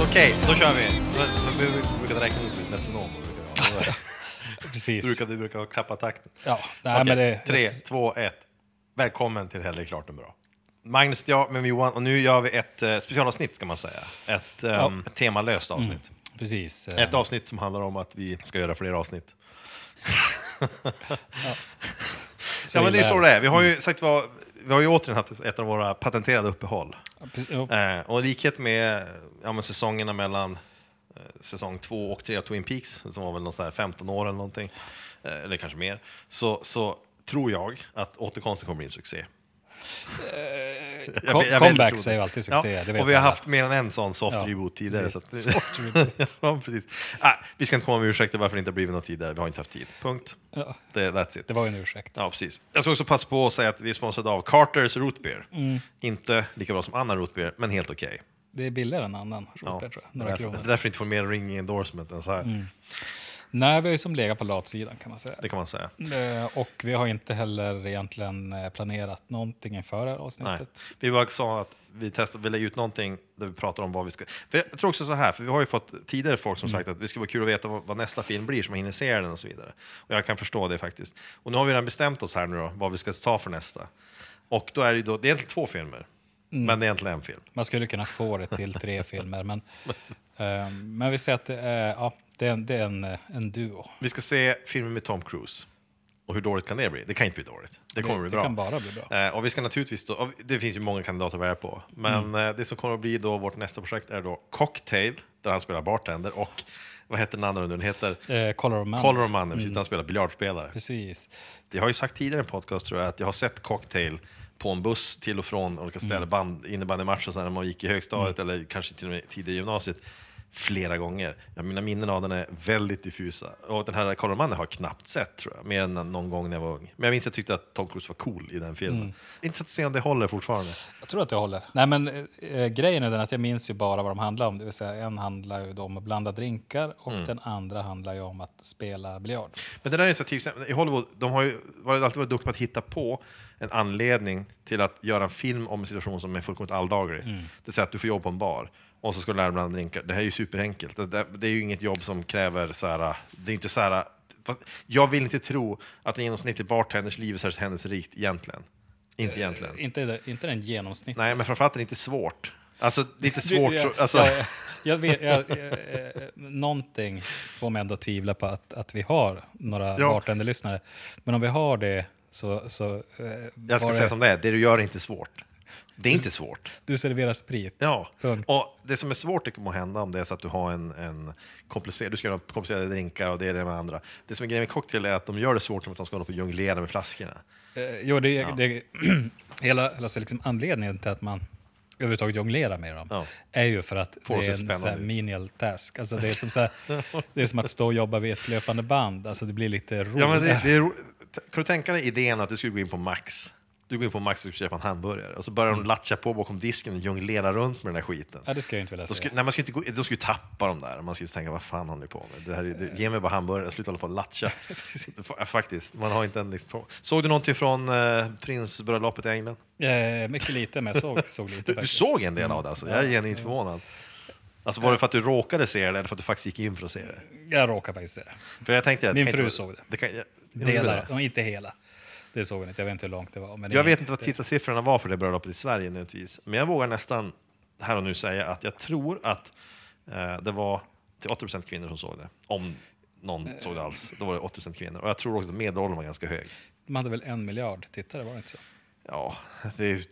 Okej, då kör vi. Men Vi brukade räkna ut med metronom. brukar. Du Precis. brukade, du brukade klappa takten. Ja, nej, Okej, men det, Tre, två, ett. Välkommen till Hellre klart än bra. Magnus och jag med Johan och nu gör vi ett eh, specialavsnitt kan man säga. Ett, um, ett temalöst avsnitt. Precis. eh, Ett avsnitt som handlar om att vi ska göra fler avsnitt. så ja men det är illa så det är. Vi har ju sagt vad, vi har ju återigen haft ett av våra patenterade uppehåll. Jo. Eh, och likhet med ja, säsongerna mellan eh, säsong två och tre av Twin Peaks, som var väl någon här 15 år eller någonting, eh, eller kanske mer, så, så tror jag att återkomsten kommer bli en succé. Com- jag comebacks är ju alltid succé, Ja, och vi har haft mer än en sån soft Ja, reboot tidigare. Så att, Soft reboot. ja, precis. Ah, vi ska inte komma med ursäkter varför det inte har blivit något tidigare, vi har inte haft tid. Punkt. Ja, Det, that's it. det var ju en ursäkt. Ja, precis. Jag ska också passa på att säga att vi är sponsrade av Carters Root Beer. Mm. Inte lika bra som annan root beer, men helt okej. Det är billigare än annan Ja, rotbeer, tror jag. det är Några därför, kronor. det är därför inte får mer ringing endorsement än så här. Nej, vi har ju som legat på latsidan kan man säga. Det kan man säga. Eh, Och vi har inte heller egentligen eh, planerat någonting inför det här Nej. avsnittet. Vi bara sa att vi testar, vi lägger ut någonting där vi pratar om vad vi ska... För jag tror också så här, för vi har ju fått tidigare folk som sagt att det skulle vara kul att veta vad, vad nästa film blir, man hinner se den och så vidare. Och jag kan förstå det faktiskt. Och nu har vi redan bestämt oss här nu då, vad vi ska ta för nästa. Och då är det ju då, det är egentligen två filmer, men det är egentligen en film. Man skulle kunna få det till tre filmer, men, eh, men vi säger att det är, ja, det är, en, det är en, eh, en duo. Vi ska se filmen med Tom Cruise. Och hur dåligt kan det bli? Det kan inte bli dåligt. Det kommer det, bli det bra. kan bara bli bra. Eh, och vi ska naturligtvis då, det finns ju många kandidater att välja på, men Mm. eh, det som kommer att bli då vårt nästa projekt är då Cocktail, där han spelar bartender, och vad heter den andra nu? Den heter Eh, Color of Man. Color of Mm. precis, där han spelar biljardspelare. Precis. Jag har ju sagt tidigare i en podcast tror jag, att jag har sett Cocktail på en buss till och från olika ställen, Mm. band, innebandymatcher när man gick i högstadiet eller kanske till och med tidigare i gymnasiet flera gånger. Ja, mina minnen av den är väldigt diffusa. Och den här Money har jag knappt sett tror jag, mer än någon gång när jag var ung. Men jag minns att jag tyckte att Tom Cruise var cool i den filmen. Mm. Intressant att se om det håller fortfarande. Jag tror att det håller. Nej, men eh, grejen är den att jag minns ju bara vad de handlar om. Det vill säga, en handlar ju om att blanda drinkar och Mm. den andra handlar ju om att spela biljard. Men det där är så typiskt, i Hollywood, de har ju varit, alltid varit duktiga på att hitta på en anledning till att göra en film om en situation som är fullkomligt alldaglig. Det vill säga att du får jobb på en bar och så ska du lära dig blanda drinkar. Det här är ju superenkelt. Det, det, det är ju inget jobb som kräver så här, det är inte så här, jag vill inte tro att en genomsnittlig bartenders liv är särskilt händelserikt egentligen. Inte egentligen. Inte, det- inte den genomsnittliga. Nej, men framförallt är det inte svårt. Alltså, det är inte svårt. Jag, så, alltså, jag, jag vet, jag, eh, någonting får mig ändå att tvivla på att, att vi har några Ja. bartenderlyssnare. Men om vi har det så... så eh, jag ska var säga det, som det är, det du gör är inte svårt. Det är inte svårt. Du serverar sprit. Ja, Punkt. och det som är svårt det må hända om det är så att du har en, en komplicerad, du ska göra komplicerade drinkar och det är det med andra. Det som är grejen med cocktail är att de gör det svårt genom att de ska hålla på och jonglera med flaskorna. Eh, jo, det, det, hela alltså liksom anledningen till att man överhuvudtaget jonglerar med dem Ja. är ju för att Får det är en så här menial task. Alltså det, är som så här, det är som att stå och jobba vid ett löpande band. Alltså det blir lite roligt. Ja, men det, det är, ro- kan du tänka dig idén att du skulle gå in på Max? Du går in på Max och köpa en hamburgare och så börjar de latcha på bakom disken och jonglera runt med den där skiten. Ja, det ska jag inte vilja Då säga. skulle, nej, man skulle inte gå, då skulle ju tappa dem där. Man skulle tänka, vad fan håller ni på med? Det här är, det, ge mig bara hamburgare, sluta hålla på och latcha. Faktiskt, man har inte en liksom, Såg du någonting från eh, prinsbröllopet i England? Eh, mycket lite, men jag såg, såg lite Du, du faktiskt. såg en del av det alltså? Jag är genuint förvånad. Alltså var det för att du råkade se det eller för att du faktiskt gick in för att se det? Jag råkade faktiskt se det. För jag tänkte att Min kan inte fru såg det. kan, jag, jag, Delar, ja, inte hela. Det såg hon inte. Jag vet inte hur långt det var. Men jag vet inte vad tittarsiffrorna var för det bröllopet i Sverige nödvändigtvis. Men jag vågar nästan här och nu säga att jag tror att eh, det var till 80% kvinnor som såg det. Om någon såg det alls. Då var det 80% kvinnor. Och jag tror också att medelåldern var ganska hög. De hade väl en miljard tittare, var det inte så? Ja, det är... Jag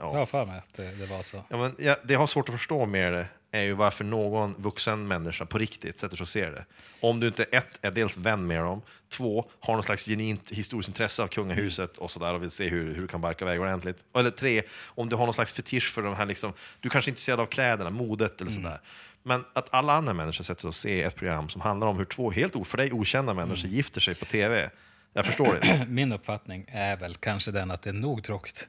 Ja. har för mig att det, det var så. Ja, men jag, det jag har svårt att förstå det är ju varför någon vuxen människa på riktigt sätter sig och ser det. Om du inte ett, är dels vän med dem, två, har någon slags genuint historiskt intresse av kungahuset och sådär och vill se hur, hur du kan barka iväg ordentligt. Eller tre, om du har någon slags fetisch för de här, liksom, du kanske är intresserad av kläderna, modet eller sådär. Men att alla andra människor sätter sig och ser ett program som handlar om hur två helt för dig okända människor gifter sig på tv. Jag förstår det. Min uppfattning är väl kanske den att det är nog tråkigt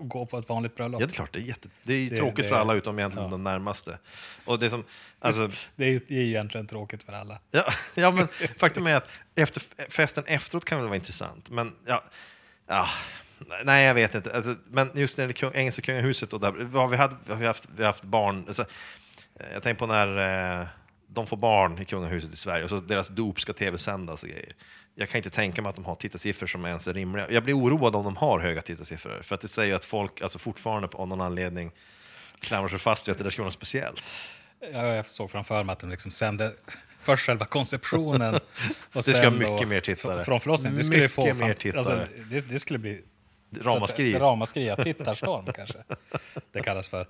att gå på ett vanligt bröllop. Ja, det är klart, det är, jätte, det är Det- tråkigt det- för alla utom egentligen ja. de närmaste. Och det som, alltså, Det är det är egentligen tråkigt för alla. Ja, ja, men faktum är att efter, festen efteråt kan väl vara intressant. Men ja, ja, nej, jag vet inte. Alltså, men just när det är kung, engelska kungahuset och där, vad vi hade, vi har haft, vi haft barn. Alltså, Eh, Jag tänker på när eh, de får barn i kungahuset i Sverige och så deras dop ska tv-sändas och grejer. Jag kan inte tänka mig att de har tittarsiffror som ens är rimliga. Jag blir oroad om de har höga tittarsiffror, för att det säger att folk alltså fortfarande på någon anledning klamrar sig fast vid att det där ska vara något speciellt. Ja, jag såg framför mig att de liksom sände först själva konceptionen. Och ska sen mycket då mer tittare. fr- Från förlossningen. Det skulle få Mycket mer tittare. Alltså, det, det skulle bli... Ramaskri. Ramaskri. Tittarstorm kanske det kallas för.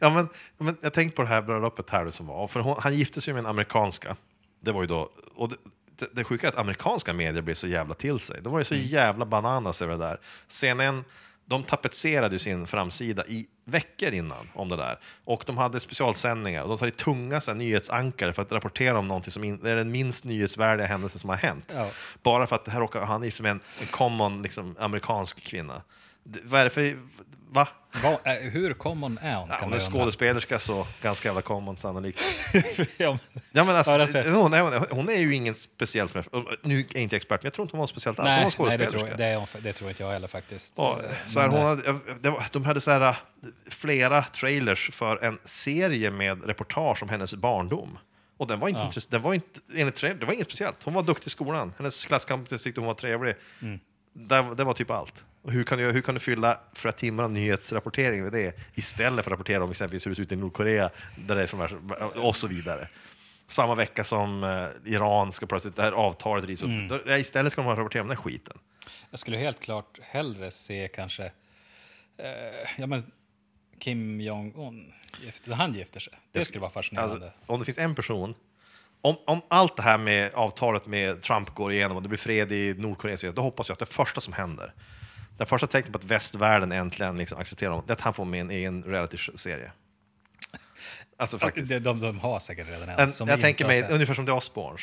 Ja, men, men jag tänkte på det här bröllopet här som var. För hon, han gifte sig med en amerikanska. Det var ju då... Och det, det, det sjuka är att amerikanska medier blev så jävla till sig. De var ju så jävla bananas över det där. CNN, de tapetserade sin framsida i veckor innan om det där. Och de hade specialsändningar. Och de tar i tunga så här, nyhetsankare för att rapportera om någonting som in, är den minst nyhetsvärdiga händelse som har hänt. Ja. Bara för att det här råkar, han är som en, en common liksom, amerikansk kvinna. Det, vad är det för... Va? Vad, äh, hur common är hon? Ja, hon är skådespelerska så ganska jävla common sannolikt. ja, men- Ja, men alltså, jag hon, är, hon är ju ingen speciell Nu är jag inte expert, men jag tror inte hon var speciellt alls. Hon var nej, nej det, skådespelerska. tror, det, är hon, det tror inte jag heller faktiskt. Ja, Eh, så här, hon eh, hade, det var, de hade så här, flera trailers för en serie med reportage om hennes barndom. Och den var inte, Ja. den var inte enligt det var inget speciellt. Hon var duktig i skolan. Hennes klasskamrater tyckte hon var trevlig. Mm. Det, det var typ allt. Och hur kan, du, hur kan du fylla flera timmar av nyhetsrapportering med det istället för att rapportera om exempelvis hur det ser ut i Nordkorea där det är som är, och så vidare. Samma vecka som eh, Iran ska plötsligt, det här avtalet rivs upp. Mm. Då- Istället ska de rapportera om den här skiten. Jag skulle helt klart hellre se kanske... Eh, ja, men Kim Jong-Un, när han gifter sig. Det skulle vara fascinerande. Alltså, om det finns en person, om, om allt det här med avtalet med Trump går igenom och det blir fred i Nordkorea, då hoppas jag att det första som händer, det första tecknet på att västvärlden äntligen liksom accepterar honom, det är att han får med en egen reality-serie. Alltså faktiskt. de, de, de har säkert redan en. En, jag tänker mig ungefär som The Osbournes,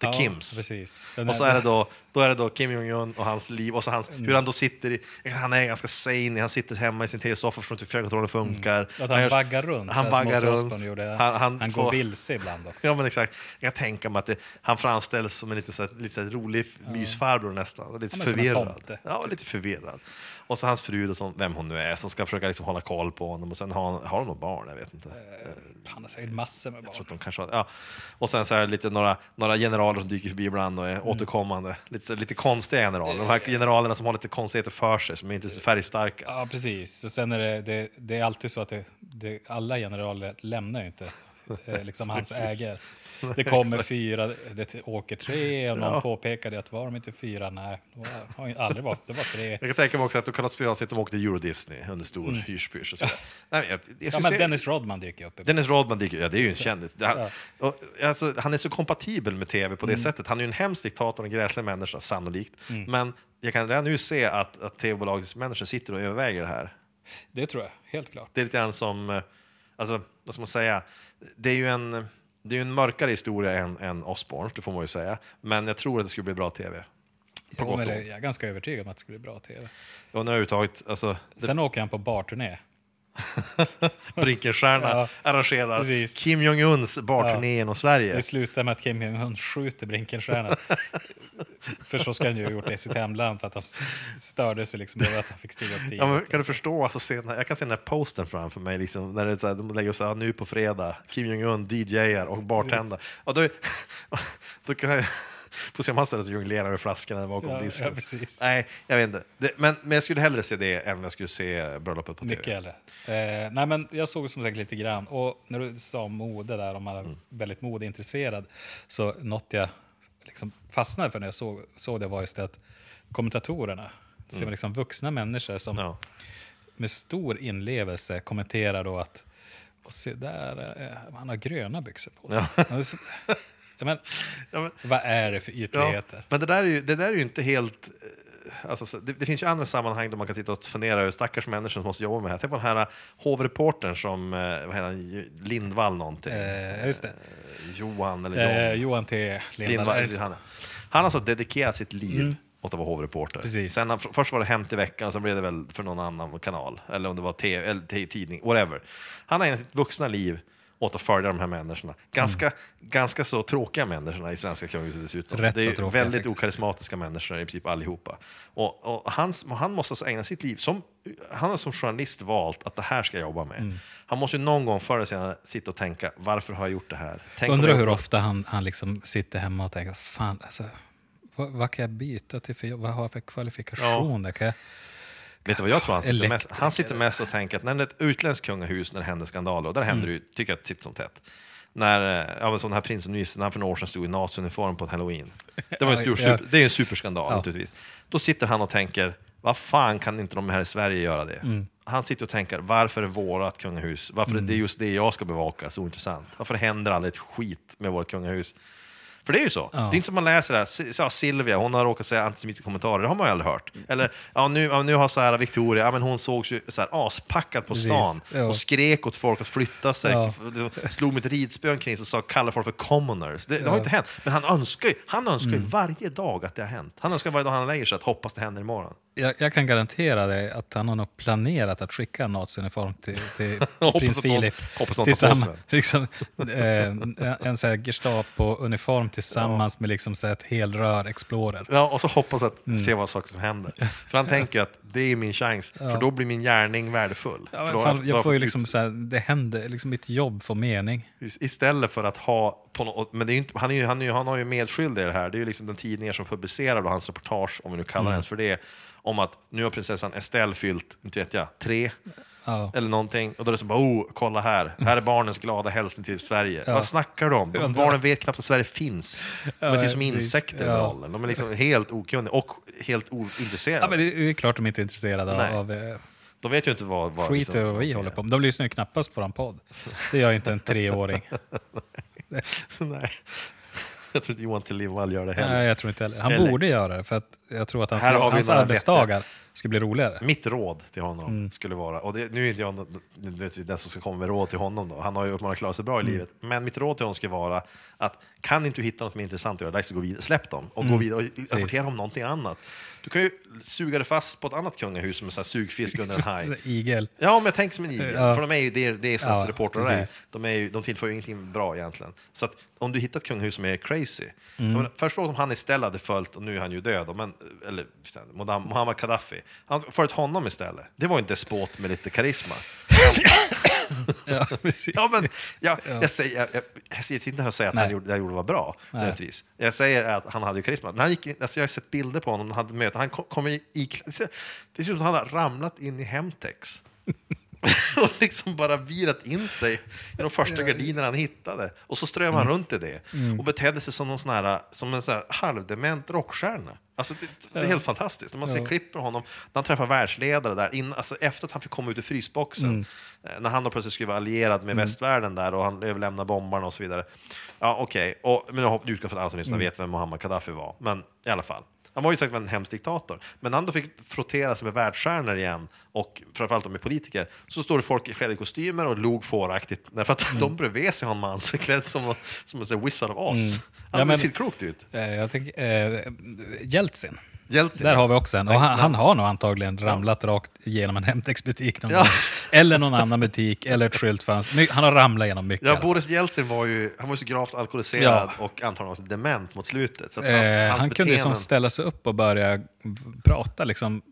The Ja, Kims. Precis. Den Och så är det då, då är det då Kim Jong-Un och hans liv och så hans, Mm. hur han då sitter i, han är ganska sane, han sitter hemma i sin tv-soffa för att fjärrkontrollen funkar. Mm. Att han gör- baggar runt. Han här Ozzy runt. Gjorde. Han- Han, han han, får- går vilse ibland också. Ja men exakt. Jag kan tänka mig att det, han framställs som en lite, så här, lite så här rolig mysfarbror nästan. Lite Ja, förvirrad. tomte, Ja, lite förvirrad. Och så hans fru, då, som, vem hon nu är, som ska försöka liksom hålla koll på honom. Och sen har, han- har de några barn, jag vet inte. Han har säkert massor med Jag tror barn. att de kanske har, ja. Och sen så är det lite några, några generaler som dyker förbi ibland och är Mm. återkommande. Lite, lite konstiga generaler. De här generalerna som har lite konstigheter för sig, som är inte så färgstarka. Ja, precis. Och sen är det, det, det är alltid så att det, det, alla generaler lämnar ju inte eh, liksom hans ägare. Det kommer fyra, det åker tre och någon Ja. påpekade att var de inte fyra? Nej, det har aldrig varit, det var tre. Jag kan tänka mig också att de kan ha spelat att de åkte Euro Disney under stor mm. Nej, jag, jag Ja, men säga- Dennis Rodman dyker upp. Dennis Rodman dyker ja, det är ju en kändis. Han, och, alltså, han är så kompatibel med tv på det sättet. Han är ju en hemsk diktator en gräslig människa, sannolikt. Men jag kan redan nu se att, att tv-bolagsmänniskor sitter och överväger det här. Det tror jag, helt klart. Det är lite grann som, eh, alltså, vad ska man säga, det är ju en, det är ju en mörkare historia än, än Osborns, det får man ju säga. Men jag tror att det skulle bli bra tv. På Jo, gott men och det, ont. jag är ganska övertygad om att det skulle bli bra tv. Och nu överhuvudtaget, alltså, det, Sen åker han på barturné. Brinkenstierna Ja, arrangerar precis. Kim Jong-Uns barturné genom Sverige. Det slutar med att Kim Jong-Un skjuter Brinkenstierna. för så ska han ju ha gjort det i sitt hemland för att han störde sig liksom över att han fick stiga upp tidigt. Ja, kan du förstå? Alltså, se, jag kan se den här postern framför mig. Liksom, när det så här, de lägger upp så här, nu på fredag, Kim Jong-Un DJar och bartendar. Och då, då kan jag få se om han ställer sig och jonglerar med flaskorna bakom Ja, disken. ja, precis. Nej, jag vet inte. Det, men, men jag skulle hellre se det än jag skulle se bröllopet på Mycket tv. hellre. Eh, nej, men jag såg som sagt lite grann. Och när du sa mode där, om man är Mm. väldigt modeintresserad, så något jag liksom fastnade för när jag såg, såg det var just det att kommentatorerna, ser man liksom vuxna människor som Mm. Ja. med stor inlevelse kommenterar då att och se där, eh, han har gröna byxor på sig. Ja. Ja, men, Ja, men, vad är det för ja, ytligheter? men det där är ju, det där är ju inte helt... eh, Alltså, så- det, det finns ju andra sammanhang där man kan sitta och fundera över stackars människor som måste jobba med det här. Tänk på den här hovreportern som, eh, vad heter han, Lindvall någonting. Eh, just det. Eh, Johan eller John. Eh, Johan T. Lindvall, så? han, han har alltså dedikerat sitt liv åt att vara hovreporter. Precis. Sen, han- först var det Hänt i veckan, sen blev det väl för någon annan kanal. Eller om det var TV, eller tidning, whatever. Han har ägnat sitt vuxna liv åt att följa de här människorna. Ganska, Mm. ganska så tråkiga människorna i svenska kungahuset dessutom. Rätt det är tråkiga väldigt faktiskt. okarismatiska människor i princip allihopa. Och, och hans, han måste alltså ägna sitt liv, som, han har som journalist valt att det här ska jag jobba med. Mm. Han måste ju någon gång förr eller senare sitta och tänka, varför har jag gjort det här? Tänk Undrar hur ofta han, han liksom sitter hemma och tänker, fan alltså, vad, vad kan jag byta till för? Vad har jag för kvalifikationer? Kan jag, Vet du vad jag tror han sitter mest? Elektriker. Han sitter mest och tänker att när det är ett utländskt kungahus, när det händer skandaler, och där händer Mm. det ju, tycker jag, titt som tätt. När, eh, ja, men som den här prinsen när han för några år sedan stod i naziuniform på en halloween. Det var en stor, super, det är en superskandal Ja. naturligtvis. Då sitter han och tänker, vad fan kan inte de här i Sverige göra det? Mm. Han sitter och tänker, varför är vårat kungahus, varför är det just det jag ska bevaka så intressant? Varför händer aldrig ett skit med vårt kungahus? För det är ju så. Det är inte som man läser det här, ja, Silvia, hon har råkat säga antisemitiska kommentarer, det har man ju aldrig hört. Eller, ja nu, ja, nu har så här Victoria, ja, men hon sågs ju så här aspackad på Precis, stan ja. och skrek åt folk att flytta sig, Ja. slog med ett ridspö omkring sig och sa, kallade folk för commoners. Det, det har inte hänt, men han önskar ju, han önskar Mm. ju varje dag att det har hänt. Han önskar varje dag han lägger sig att hoppas det händer imorgon. jag, jag kan garantera dig att han har nog planerat att skicka en naziuniform till, till prins Filip. hoppas någon tar på sig liksom, eh, en, en så här Gestapo-uniform tillsammans med liksom så ett helrör Explorer. Ja, och så hoppas att Mm. se vad saker som händer. För han tänker att det är min chans, för då blir min gärning värdefull. Ja, då- fan, jag får ju liksom ut- så här, det händer, liksom mitt jobb får mening. Is- Istället för att ha, på men det är inte, han, är ju, han, är ju, han har ju medskyldig i det här, det är ju liksom den tidningar som publicerar då hans reportage, om vi nu kallar Mm. det ens för det, om att nu har prinsessan Estelle fyllt, inte vet jag, tre, Ja. eller någonting. Och då är det så bara, oh, kolla här, här är barnens glada hälsning till Sverige. Vad snackar du om? De barnen vet knappt att Sverige finns. De Ja, är typ som insekter i Ja. rollen. De är liksom helt okunniga och helt ointresserade. Ja, men det är klart de inte är intresserade Nej. av, eh, De vet ju inte vad... vad skit liksom- vad vi håller på med. De lyssnar ju knappast på vår podd. Det gör inte en treåring. Nej. Jag tror inte Johan Tillivall gör det heller. Nej, jag tror inte heller. Han Eller- borde göra det, för att jag tror att hans, hans arbetsdagar skulle bli roligare. Mitt råd till honom Mm. skulle vara, och det, nu är inte jag den som ska komma med råd till honom då, han har ju uppenbarligen klarat sig bra i Mm. livet, men mitt råd till honom skulle vara att kan inte du hitta något mer intressant att göra, att gå vidare, släpp dem och Mm. gå vidare och rapportera om någonting annat. Du kan ju suga dig fast på ett annat kungahus som en sån här sugfisk under en haj. Igel. Ja, men jag tänker som en igel. Ja. För de är ju det, det är Ja, ja, reportrar är. De, är ju, de tillför ju ingenting bra egentligen. Så att om du hittar ett kungahus som är crazy. Mm. Jag menar, Först om han istället hade följt, och nu är han ju död, men, eller Muhammad Gaddafi. Han följt honom istället. Det var ju en despot med lite karisma. Ja. Ja, men, ja, Jag, säger, jag, jag, jag sitter inte här och säger att Nej. han gjorde, det han gjorde var bra. nödvändigtvis. Jag säger att han hade ju karisma. När han gick, alltså jag har sett bilder på honom, när han hade möten. Han kom, kom i, i, det ser ut som att han har ramlat in i Hemtex. och liksom bara virat in sig i de första gardinerna han hittade. Och så strömmade han runt i det. Och betedde sig som, någon sån här, som en sån halvdement rockstjärna. Alltså det, det är helt fantastiskt. När man ser klipp på honom, när han träffar världsledare där, in, alltså efter att han fick komma ut ur frysboxen, eh, när han då plötsligt skulle vara allierad med västvärlden där och han överlämnar bombarna och så vidare. Ja, okej. Och Men jag hoppas- utgår från att alla som lyssnar vet vem Muammar Gaddafi var. Men i alla fall. Han var ju säkert en hemsk diktator. Men när han då fick frottera sig med världsstjärnor igen, och framförallt med politiker, så står det folk i kostymer och log fåraktigt. Därför att de bredvid sig har en man som är klädd som, som en Wizard of Oz. Ja, Han men- ser klokt ut. Eh, Jag tänker, eh, Jeltsin. Jeltsin. Där har vi också en. Och han, han har nog antagligen ramlat rakt igenom en Hemtex-butik någon Ja. gång. Eller någon annan butik, eller ett skyltfönster. Han har ramlat igenom mycket. Ja, fall. Boris Jeltsin var ju, han var ju så gravt alkoholiserad och antagligen också dement mot slutet. Så att Eh, han kunde ju som beteenden ställa sig upp och börja prata. Liksom,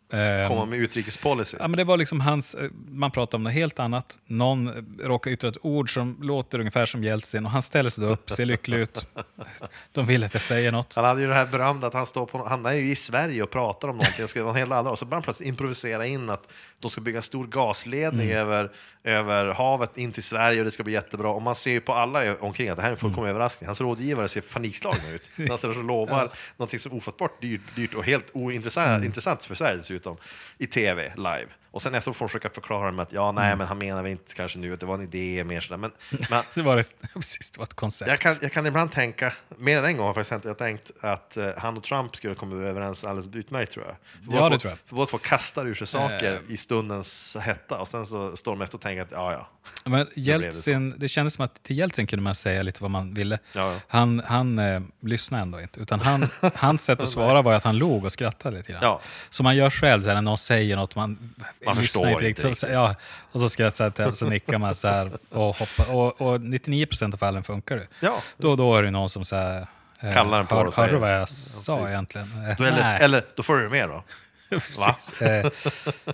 komma med utrikespolicy. Ja, men det var liksom hans, eh, man pratade om något helt annat. Någon eh, råkar yttra ett ord som låter ungefär som Jeltsin och han ställer sig då upp, ser lycklig ut. De vill att jag säger något. Han hade ju det här berömda att han står på, han är ju i Sverige och pratar om någonting, ska vara helt och så börjar han plötsligt improvisera in att de ska bygga en stor gasledning Mm. över, över havet in till Sverige och det ska bli jättebra. Och man ser ju på alla omkring att det här är en fullkomlig Mm. överraskning. Hans rådgivare ser panikslagna ut. Han står och lovar någonting som ofattbart dyrt, dyrt och helt ointressant Mm. intressant för Sverige dessutom, i tv, live. Och sen efteråt får försöka förklara med att ja, nej, Mm. men han menar väl inte kanske nu att det var en idé mer sådär. Men, men Det var ett, precis, det var ett koncept. jag kan, jag kan ibland tänka, mer än en gång har jag faktiskt tänkt att eh, han och Trump skulle komma överens alldeles utmärkt tror jag. För båda det två- tror jag. För båda två kastar ur sig saker Eh. i stundens hetta och sen så står de efter och tänker att ja, ja, Men det Jeltsin, det, kändes som att till Jeltsin kunde man säga lite vad man ville. Ja, ja. Han, han eh, lyssnade ändå inte. Utan han, hans sätt att svara var att han log och skrattade lite grann. Ja. Som man gör själv så här, när någon säger något man, Man lyssnar inte riktigt. Så, ja, och så skrattar jag och så nickar man så här och hoppar. Och, och 99% av fallen funkar det. Ja, Då och då är det någon som så här, eh, Kallar den på hör, och säger- Hörde vad jag sa precis. egentligen? Då, eller, eller då får du med då. Va?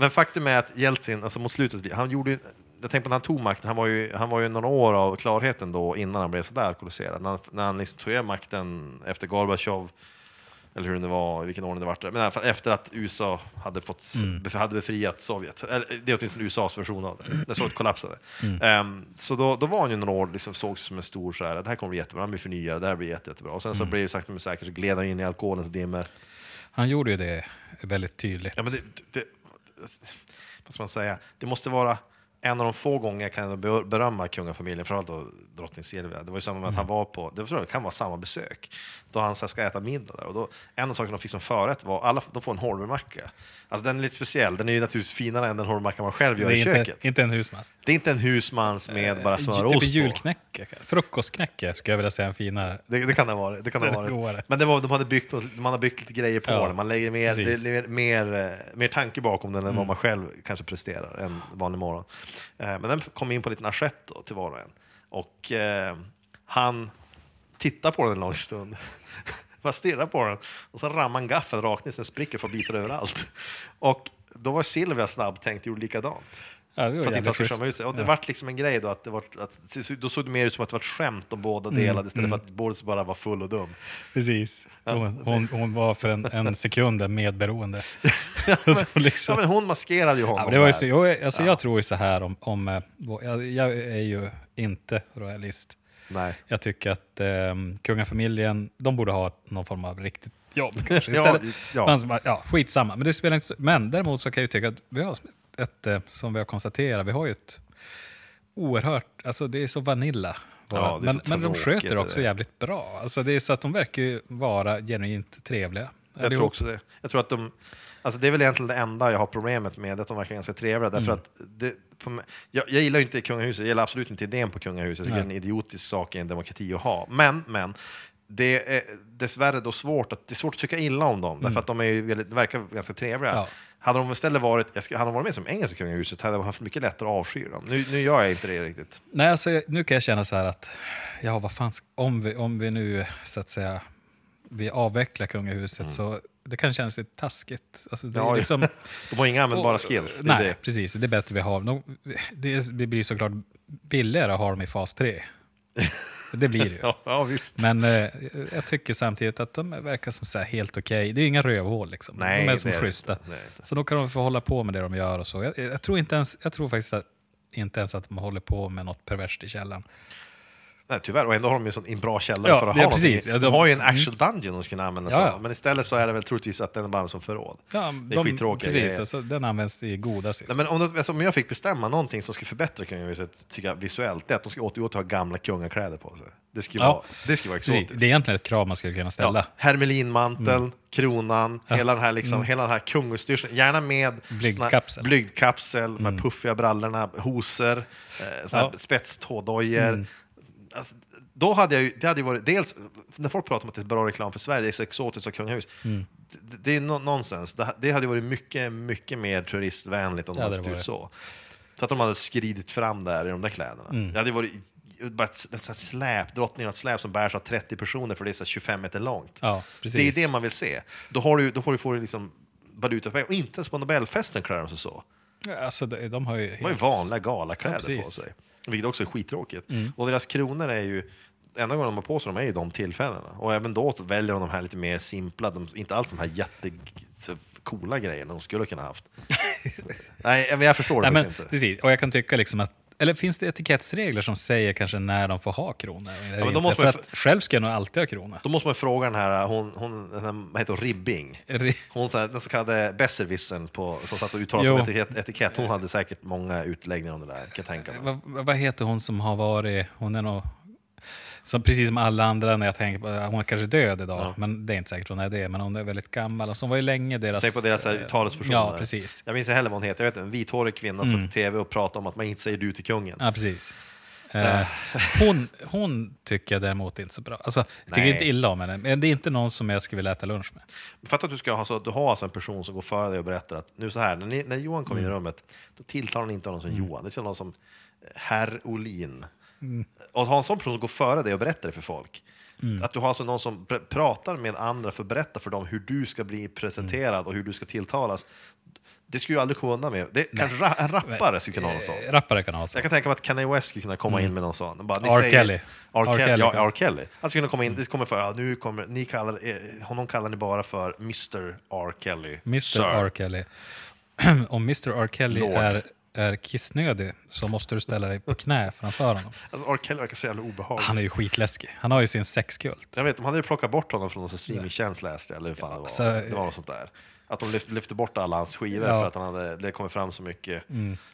Men faktum är att Jeltsin, alltså mot slutet, han gjorde ju, jag tänker på när han tog makten, han var ju, han var ju några år av klarheten då innan han blev sådär alkoholiserad. När han, när han liksom tog över makten efter Gorbatjov, eller hur det nu var, i vilken ordning det var, men i alla fall efter att USA hade, fått, bef- hade befriat Sovjet. Eller, det är åtminstone USAs version av det, när Sovjet kollapsade. Ehm, så då, då var han ju några år, liksom, sågs som en stor så här, det här kommer bli jättebra, han blir förnyad, det här blir jätte, jättebra. Och sen så blev det sakta men säkert, så gled han in i alkoholens dimmer. han gjorde ju det väldigt tydligt. Ja, men det, det, vad ska man säga? Det måste vara en av de få gånger jag kan be- berömma kungafamiljen, framförallt då drottning Silvia. Det var ju samma med att han var på, det, tror jag kan vara samma besök, då han så ska äta middag där. Och då, en av sakerna de fick som förrätt var alla de får en Holmermacka. Alltså den är lite speciell, den är ju naturligtvis finare än den Holmermacka man själv gör det i inte, köket. inte en husmans. Det är inte en husmans med bara smör och typ ost på. julknäcke. kanske. Frukostknäcke skulle jag vilja säga en finare. Det, det kan det varit. Det kan det godare. Men det var, de hade byggt, man har byggt lite grejer på Ja, den. Man lägger mer, det, mer, mer, eh, mer tanke bakom den än Mm. vad man själv kanske presterar en vanlig morgon. Eh, Men den kom in på en liten assiett till var och en. Och eh, han tittar på den en lång stund. Bara stirrar på den. Och så rammar han gaffeln rakt ner så den spricker för bitar överallt. Och då var Silvia snabbtänkt och gjorde likadant. Ja, det För att inte skämma ut sig. Och det Ja. vart liksom en grej då att det var, att, då såg det mer ut som att det var ett skämt om båda Mm, delade istället för att båda bara var full och dum. Precis. Hon, hon, hon var för en, en sekund en medberoende. Så liksom. Ja, men hon maskerade ju honom. Ja, men det var ju så, jag, alltså jag tror ju så här om... om eh, jag, jag är ju inte royalist. Nej. Jag tycker att eh, kungafamiljen, de borde ha någon form av riktigt jobb kanske. Ja, Istället, ja. Som bara, ja, skitsamma. Men, det spelar inte så, men däremot så kan jag ju tycka att vi har ett, eh, som vi har konstaterat, vi har ju ett oerhört, alltså det är så vanilla. Ja, är men, så men de sköter också jävligt bra. Alltså det är så att de verkar ju vara genuint trevliga. Jag tror också det. Jag tror att de... Alltså det är väl egentligen det enda jag har problemet med, att de verkar ganska trevliga. Därför Mm. att det, mig- jag, jag gillar inte kungahuset, jag gillar absolut inte idén på kungahuset. Jag tycker Nej. det är en idiotisk sak i en demokrati att ha. Men, men, det är dessvärre då svårt att, det är svårt att tycka illa om dem, därför att de är ju väldigt, verkar ganska trevliga. Mm. Ja. Hade de istället varit, jag skulle, hade de varit med som engelska kungahuset hade jag haft mycket lättare att avsky dem. Nu, nu gör jag inte det riktigt. Nej, alltså, nu kan jag känna så här att, ja vad fan, om vi, om vi nu så att säga, vi avvecklar kungahuset så det kan kännas lite taskigt. Alltså, det, Mm. Ja, liksom, De har inga användbara Och- skills. Nej, det. precis. Det är bättre vi har. De, det, det blir såklart billigare att ha dem i fas 3. Det blir det ju. Ja, ja, visst. Men eh, jag tycker samtidigt att de verkar som så helt okej. Det är inga rövhål liksom. Nej, de är som schyssta. inte. Är. Så då kan de få hålla på med det de gör och så. Jag, jag tror, inte ens, jag tror faktiskt att, inte ens att de håller på med något perverst i källaren. Nej, tyvärr, och ändå har de ju en sån bra källare Ja, för att ja, ha precis. någonting. Ja, de, de- har ju en actual dungeon de skulle använda sig Ja, av. ja. Men istället så är det väl troligtvis att den är bara som förråd. Ja, det är skittråkiga Precis, grejer. alltså, den används i goda syften. Men om, alltså, om jag fick bestämma någonting som skulle förbättra kungahuset tycker jag, visuellt, det är att de ska återgå till att ha gamla kungakläder på sig. Det skulle Ja. vara, det skulle vara Precis, exotiskt. det är egentligen ett krav man skulle kunna ställa. Ja, hermelinmanteln, kronan, hela den här, liksom, hela den här kungastyrseln. Gärna med Blygdkapsel. blygdkapsel, de här puffiga brallorna, hoser, eh, Ja. spetstådojor. Alltså, då hade jag ju, det hade ju varit, dels när folk pratar om att det är bra reklam för Sverige, det är så exotiskt och kungahus. Det, det är no, nonsens. Det, det hade varit mycket, mycket mer turistvänligt om de Ja, hade det ut det. så. Så att de hade skridit fram där i de där kläderna. Mm. Det hade varit bara ett, ett, släp, drottningen har ett släp som bärs av 30 personer för det är så här 25 meter långt. Ja, Det är det man vill se. Då, har du, då får du, får du liksom valuta för. Och inte ens på Nobelfesten klär de sig så. Alltså, de, har ju... De har ju vanliga galakläder Ja, på sig. Vilket också är skittråkigt. Mm. Och deras kronor är ju... Enda gången de har på sig dem är ju de tillfällena. Och även då väljer de de här lite mer simpla, de, inte alls de här jätte coola grejerna de skulle kunna haft. Nej, jag förstår det Nej, men, inte. precis. Och jag kan tycka liksom att eller finns det etikettsregler som säger kanske när de får ha kronor? Eller men då måste man att själv ska jag nog alltid ha krona. Då måste man fråga den här, hon, hon den här, vad heter hon, Ribbing? Ri- Hon, den så kallade besserwissern på- som satt och uttalade Jo. som etikett, etikett, hon hade säkert många utläggningar om det där, kan jag tänka mig. Vad, vad heter hon som har varit... Hon är nog... Som, precis som alla andra när jag tänker på hon är kanske död idag, men det är inte säkert hon är det. Men hon är väldigt gammal och så hon var ju länge deras... Tänk på deras eh, talespersoner. Ja, precis. Jag minns inte heller vad hon heter. Jag vet en vithårig kvinna som satt i tv och pratade om att man inte säger du till kungen. Ja, precis. Eh, hon, hon tycker jag däremot inte så bra. Alltså, jag tycker inte illa om henne, men det är inte någon som jag skulle vilja äta lunch med. Fatta att du ska ha så att du har alltså en person som går före dig och berättar att nu så här, när, ni, när Johan kommer Mm. in i rummet, då tilltalar han inte honom som Johan, det är någon som eh, herr Olin. Mm. Och att ha en sån person som går före dig och berättar det för folk. Mm. Att du har alltså någon som pr- pratar med andra för att berätta för dem hur du ska bli presenterad och hur du ska tilltalas. Det skulle ju aldrig komma undan med. Det, kanske ra- en rappare skulle kunna ha någon sån. Eh, Rappare kan ha så. Jag kan tänka mig att Kanye West skulle kunna komma in med någon sån. Bara, R. säger- Kelly. R. R. Kelly. Ja. R. Kelly. Han skulle kunna komma in, det kommer för, ja, nu kommer, ni kallar, eh, honom kallar ni bara för Mr. R. Kelly. Mr Sir. R. Kelly. Om Mr R. Kelly Lord. är, är kissnödig så måste du ställa dig på knä framför honom. Alltså, R. Kelly verkar så jävla obehaglig. Han är ju skitläskig. Han har ju sin sexkult. Jag vet, de hade ju plockat bort honom från någon streamingtjänst läste jag, eller hur fan det var. så- det var något sånt där. Att de lyft- lyfte bort alla hans skivor Ja. Mm. för att han hade, det kommer fram så mycket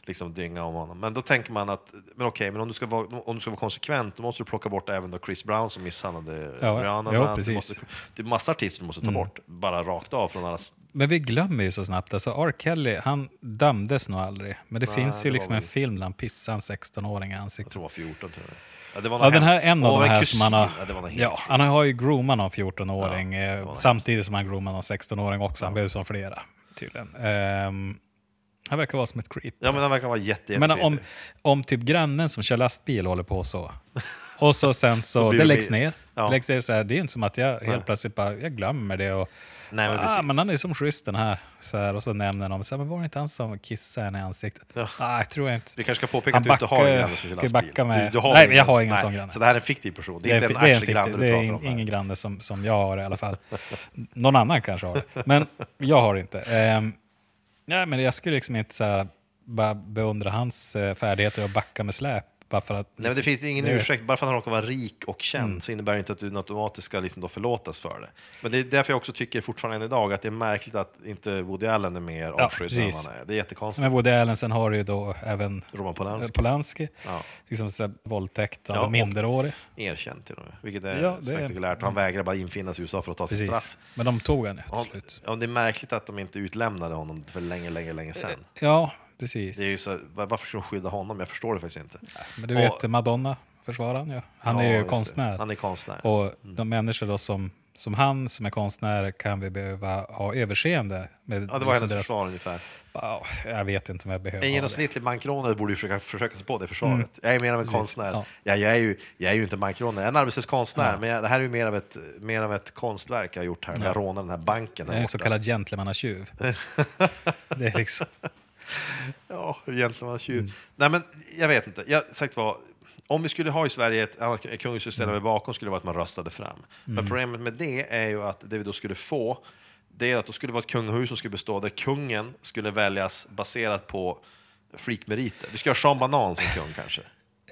liksom, dynga om honom. Men då tänker man att, men okej, men om du, ska vara, om du ska vara konsekvent, då måste du plocka bort även då Chris Brown som misshandlade Ja, Rihanna. ja, annat. precis. Du måste, det är massa artister du måste ta bort, bara rakt av från alla Men vi glömmer ju så snabbt. Alltså R. Kelly, han dömdes nog aldrig. Men det Nej, finns ju det liksom en väl- film där han pissar en 16-åring i Jag ansiktet. tror det var 14 tror jag. Ja, det var Ja, den här en av de en här kusin. som han har... Ja, han har ju groomat någon 14-åring Ja, eh, samtidigt som han groomar någon 16-åring också. Han behöver som flera, tydligen. Ehm, han verkar vara som ett creep. Ja, men han verkar vara jätte, jätte Men om, om typ grannen som kör lastbil håller på så. Och så sen så, det läggs ner. Ja. Det läggs ner så här, det är inte som att jag helt plötsligt bara, jag glömmer det och Nej, men ah, men han är som schysst den här. Så här och så nämner de, så här, men var det inte han som kissade henne i ansiktet? Ja. Nej, jag tror jag inte. Vi kanske ska påpeka Han att du inte har backar- en granne som kör med- Du, du har Nej, ingen- jag har ingen nej. sån granne. Så det här är en fiktiv person. Det är, Det är, inte en- en actual granne det är här. ingen granne som, som jag har i alla fall. Någon annan kanske har det. Men jag har det inte. Ehm, nej, men jag skulle liksom inte så här, bara beundra hans eh, färdigheter att backa med släp. Bara för att, Nej, men det finns ingen det- ursäkt. Bara för att han råkar vara rik och känd Mm. så innebär det inte att du automatiskt ska liksom då förlåtas för det. Men det är därför jag också tycker fortfarande än idag att det är märkligt att inte Woody Allen är mer Ja, avskydd än precis. han är. Det är jättekonstigt. Men Woody Allen, sen har du ju då även Roman Polanski. Polanski. Ja. Liksom så här, våldtäkt av Ja, minderårig. Erkänd till och med, vilket är Ja, det är- spektakulärt. Han vägrar bara infinna sig i USA för att ta sitt straff. Men de tog han ju Ja, till slut. ja, det är märkligt att de inte utlämnade honom för länge, länge, länge sedan. Ja, precis. Det är ju så, var- varför ska de skydda honom? Jag förstår det faktiskt inte. Men du Och- vet, Madonna försvarar han ju. Han Ja, är ju konstnär. Han är konstnär. Och de människor då som, som han som är konstnär kan vi behöva ha överseende med. Ja, det var liksom hennes deras- försvar ungefär. Ja, jag vet inte om jag behöver En genomsnittlig bankrånare borde ju försöka, försöka sig på det försvaret. Jag är mer av en konstnär. Ja. Ja. jag, är ju, jag är ju inte bankrånare, jag är en arbetslös konstnär. Ja. Men jag, det här är ju mer av ett, mer av ett konstverk jag har gjort här. när Jag rånar den här banken. Jag är en så kallad gentlemannatjuv. det är liksom... Ja, egentligen var tjuv. Mm. Nej, men jag vet inte. Jag, sagt vad, om vi skulle ha i Sverige ett annat att ställa Mm. bakom skulle det vara att man röstade fram. Men problemet med det är ju att det vi då skulle få, det är att då skulle vara ett kungahus som skulle bestå där kungen skulle väljas baserat på freakmeriter. Vi skulle ha Sean Banan som kung kanske.